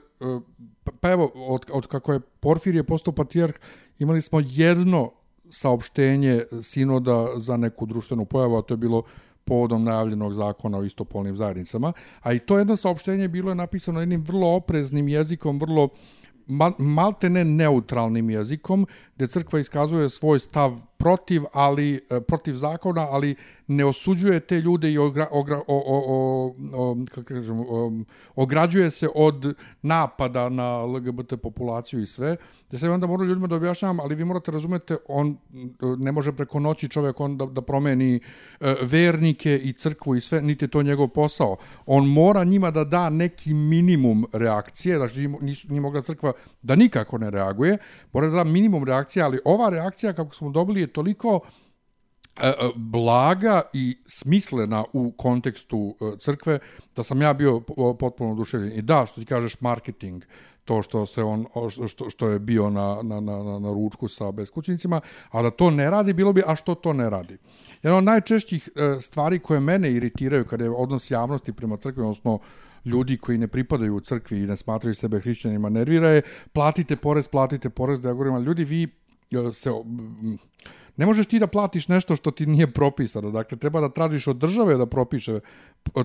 pa, pa evo, od, od kako je Porfirije postao patrijarh, imali smo jedno saopštenje sinoda za neku društvenu pojavu, a to je bilo povodom najavljenog zakona o istopolnim zajednicama, a i to jedno saopštenje bilo je napisano jednim vrlo opreznim jezikom, vrlo malte ne neutralnim jezikom, gde crkva iskazuje svoj stav protiv, ali e, protiv zakona, ali ne osuđuje te ljude i ogra, ogra, o, o, o, o, kako kažem, o, ograđuje se od napada na LGBT populaciju i sve. Da se onda moram ljudima da objašnjavam, ali vi morate razumete, on ne može preko noći čovjek on da, da promeni e, vernike i crkvu i sve, niti to njegov posao. On mora njima da da neki minimum reakcije, znači nije mogla crkva da nikako ne reaguje, mora da da minimum reakcije, ali ova reakcija kako smo dobili je toliko e, e, blaga i smislena u kontekstu e, crkve, da sam ja bio potpuno oduševljen. I da, što ti kažeš, marketing, to što se on što, što je bio na, na, na, na ručku sa beskućnicima, a da to ne radi, bilo bi, a što to ne radi? Jedna od najčešćih stvari koje mene iritiraju kada je odnos javnosti prema crkvi, odnosno ljudi koji ne pripadaju u crkvi i ne smatraju sebe hrišćanima nervira je platite porez, platite porez, da ja govorim, ljudi vi se ne možeš ti da platiš nešto što ti nije propisano. Dakle, treba da tražiš od države da propiše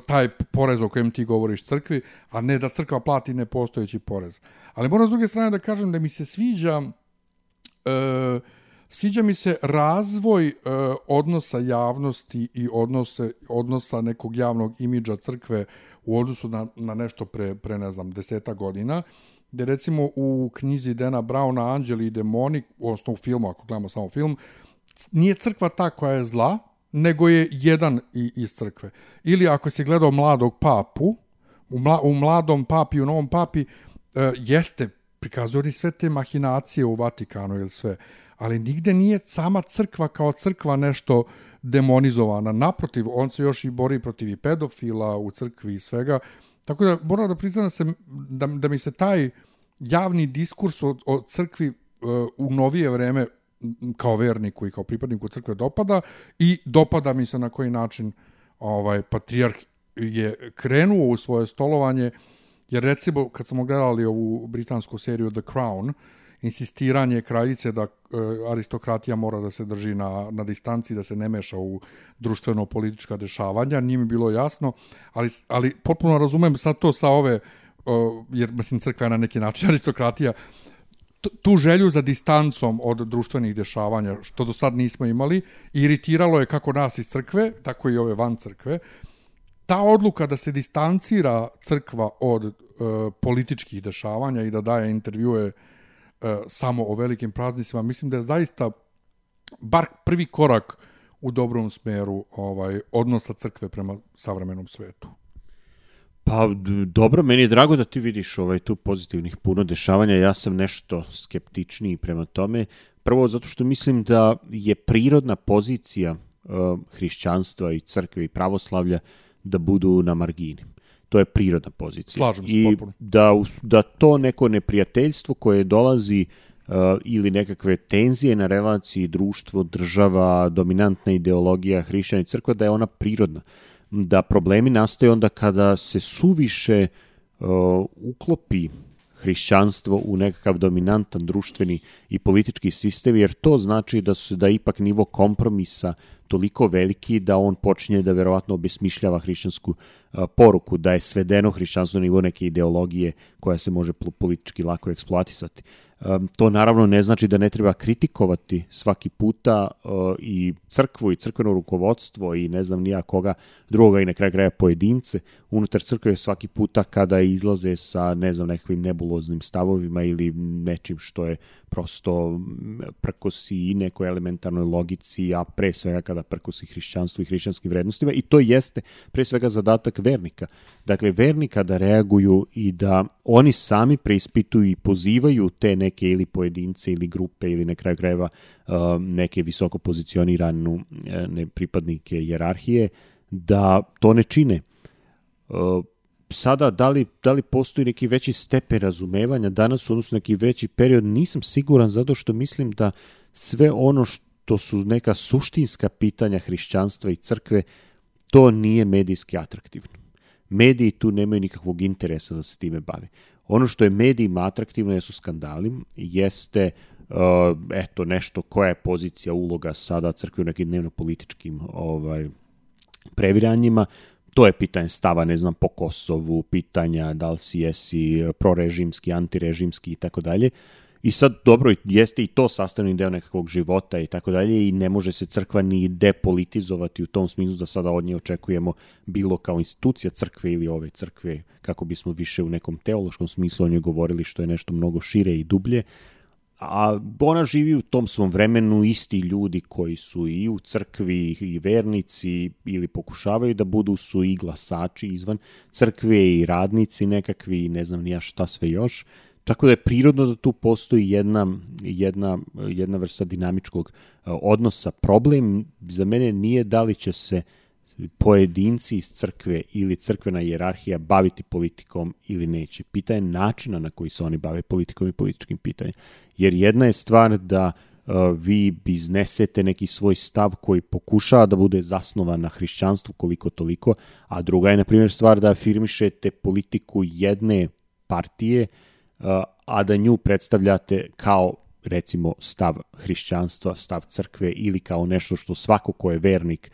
taj porez o kojem ti govoriš crkvi, a ne da crkva plati nepostojeći porez. Ali moram s druge strane da kažem da mi se sviđa e, sviđa mi se razvoj e, odnosa javnosti i odnose, odnosa nekog javnog imidža crkve u odnosu na, na nešto pre, pre, ne znam, deseta godina, gde recimo u knjizi Dena Brauna Anđeli i demoni, u osnovu filmu, ako gledamo samo film, nije crkva ta koja je zla, nego je jedan i, iz crkve. Ili ako si gledao mladog papu, u, mla, u mladom papi, u novom papi, e, jeste prikazuje sve te mahinacije u Vatikanu ili sve, ali nigde nije sama crkva kao crkva nešto demonizovana. Naprotiv, on se još i bori protiv i pedofila u crkvi i svega. Tako da moram da priznam da, se, da, da mi se taj javni diskurs o, o crkvi uh, u novije vreme kao verniku i kao pripadniku crkve dopada i dopada mi se na koji način ovaj patrijarh je krenuo u svoje stolovanje. Jer recimo kad smo gledali ovu britansku seriju The Crown insistiranje kraljice da e, aristokratija mora da se drži na, na distanci, da se ne meša u društveno-politička dešavanja, nije mi bilo jasno, ali, ali potpuno razumem sad to sa ove, jer mislim crkva je na neki način <laughs> aristokratija, tu želju za distancom od društvenih dešavanja, što do sad nismo imali, iritiralo je kako nas iz crkve, tako i ove van crkve. Ta odluka da se distancira crkva od e, političkih dešavanja i da daje intervjue samo o velikim praznicima, mislim da je zaista bar prvi korak u dobrom smeru ovaj odnosa crkve prema savremenom svetu. Pa dobro, meni je drago da ti vidiš ovaj tu pozitivnih puno dešavanja. Ja sam nešto skeptičniji prema tome. Prvo zato što mislim da je prirodna pozicija uh, hrišćanstva i crkve i pravoslavlja da budu na margini to je prirodna pozicija. Slažem se I da, da to neko neprijateljstvo koje dolazi uh, ili nekakve tenzije na relaciji društvo, država, dominantna ideologija hrišćana i crkva, da je ona prirodna. Da problemi nastaju onda kada se suviše uh, uklopi hrišćanstvo u nekakav dominantan društveni i politički sistem, jer to znači da su da ipak nivo kompromisa toliko veliki da on počinje da verovatno obesmišljava hrišćansku poruku, da je svedeno hrišćanstvo na nivo neke ideologije koja se može politički lako eksploatisati. To naravno ne znači da ne treba kritikovati svaki puta uh, i crkvu i crkveno rukovodstvo i ne znam nija koga drugoga i na kraju kraja pojedince. Unutar crkve svaki puta kada izlaze sa ne znam nekakvim nebuloznim stavovima ili nečim što je prosto prkosi i nekoj elementarnoj logici, a pre svega kada prkosi hrišćanstvu i hrišćanskim vrednostima i to jeste pre svega zadatak vernika. Dakle, vernika da reaguju i da oni sami preispituju i pozivaju te neke ili pojedince ili grupe ili na kraju krajeva uh, neke visoko pozicioniranu ne, pripadnike jerarhije da to ne čine. Sada da li, da li postoji neki veći stepe razumevanja danas odnosno neki veći period, nisam siguran zato što mislim da sve ono što su neka suštinska pitanja hrišćanstva i crkve, to nije medijski atraktivno. Mediji tu nemaju nikakvog interesa da se time bave. Ono što je medijima atraktivno jesu skandali, jeste uh, eto nešto koja je pozicija uloga sada crkve u nekim dnevno političkim ovaj previranjima to je pitanje stava, ne znam, po Kosovu, pitanja da li si jesi prorežimski, antirežimski i tako dalje. I sad, dobro, jeste i to sastavni deo nekakvog života i tako dalje i ne može se crkva ni depolitizovati u tom smislu da sada od nje očekujemo bilo kao institucija crkve ili ove crkve, kako bismo više u nekom teološkom smislu o njoj govorili što je nešto mnogo šire i dublje, a ona živi u tom svom vremenu isti ljudi koji su i u crkvi i vernici ili pokušavaju da budu su i glasači izvan crkve i radnici nekakvi ne znam nija šta sve još tako da je prirodno da tu postoji jedna, jedna, jedna vrsta dinamičkog odnosa. Problem za mene nije da li će se pojedinci iz crkve ili crkvena jerarhija baviti politikom ili neće. Pitanje načina na koji se oni bave politikom i političkim pitanjem. Jer jedna je stvar da uh, vi iznesete neki svoj stav koji pokušava da bude zasnovan na hrišćanstvu koliko toliko, a druga je, na primjer, stvar da afirmišete politiku jedne partije, uh, a da nju predstavljate kao recimo stav hrišćanstva, stav crkve ili kao nešto što svako ko je vernik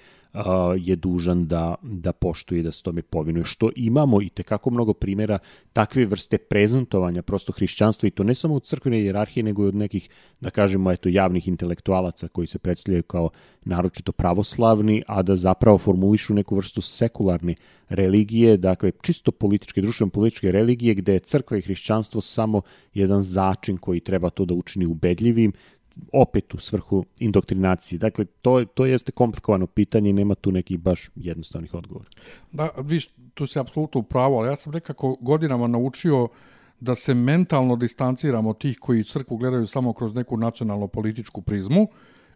je dužan da, da poštuje da se tome povinuje. Što imamo i tekako mnogo primjera takve vrste prezentovanja prosto hrišćanstva i to ne samo u crkvenoj jerarhiji, nego i od nekih, da kažemo, eto, javnih intelektualaca koji se predstavljaju kao naročito pravoslavni, a da zapravo formulišu neku vrstu sekularne religije, dakle, čisto političke, društveno političke religije, gde je crkva i hrišćanstvo samo jedan začin koji treba to da učini ubedljivim, opet u svrhu indoktrinacije. Dakle, to, to jeste komplikovano pitanje i nema tu nekih baš jednostavnih odgovora. Da, viš, tu se apsolutno upravo, ali ja sam nekako godinama naučio da se mentalno distanciramo od tih koji crkvu gledaju samo kroz neku nacionalno-političku prizmu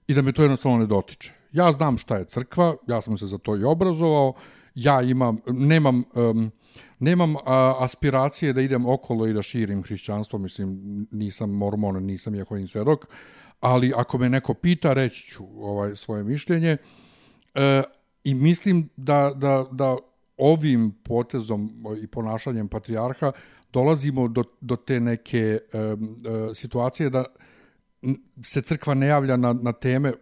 i da me to jednostavno ne dotiče. Ja znam šta je crkva, ja sam se za to i obrazovao, ja imam, nemam, um, nemam a, aspiracije da idem okolo i da širim hrišćanstvo, mislim, nisam mormon, nisam jehovin svedok, ali ako me neko pita, reći ću ovaj svoje mišljenje. E, I mislim da, da, da ovim potezom i ponašanjem patrijarha dolazimo do, do te neke e, e, situacije da se crkva ne javlja na, na teme e,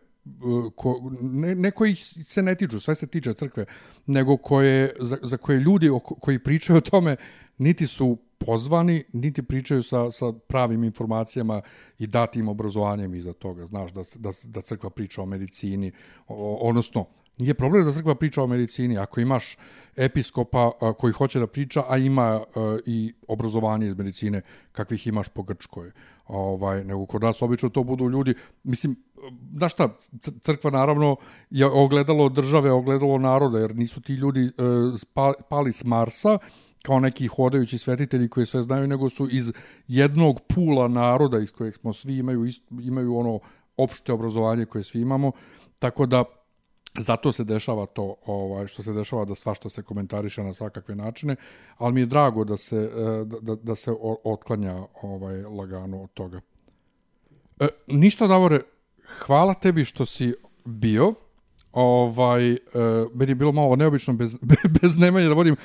ko, ne, ne koji se ne tiču, sve se tiče crkve, nego koje, za, za koje ljudi koji pričaju o tome niti su pozvani, niti pričaju sa, sa pravim informacijama i datim obrazovanjem iza toga. Znaš da, da, da crkva priča o medicini, o, odnosno, nije problem da crkva priča o medicini. Ako imaš episkopa koji hoće da priča, a ima i obrazovanje iz medicine kakvih imaš po Grčkoj. Ovaj, nego kod nas obično to budu ljudi, mislim, da šta, crkva naravno je ogledalo države, ogledalo naroda, jer nisu ti ljudi e, pali s Marsa, kao neki hodajući svetitelji koji sve znaju, nego su iz jednog pula naroda iz kojeg smo svi imaju, imaju ono opšte obrazovanje koje svi imamo, tako da zato se dešava to ovaj što se dešava da svašta se komentariše na svakakve načine, ali mi je drago da se e, da, da, da se otklanja ovaj lagano od toga. E, ništa Davore, hvala tebi što si bio ovaj, uh, meni je bilo malo neobično bez, <laughs> bez nemanja da vodim,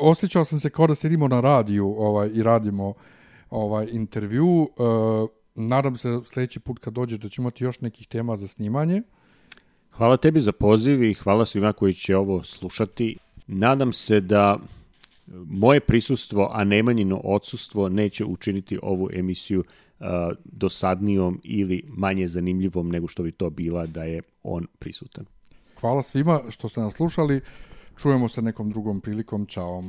osjećao sam se kao da sedimo na radiju ovaj, i radimo ovaj intervju. Uh, nadam se sljedeći put kad dođeš da ćemo imati još nekih tema za snimanje. Hvala tebi za poziv i hvala svima koji će ovo slušati. Nadam se da moje prisustvo, a Nemanjino odsustvo neće učiniti ovu emisiju uh, dosadnijom ili manje zanimljivom nego što bi to bila da je on prisutan. Hvala svima što ste nas slušali. Čujemo se nekom drugom prilikom. Ćao.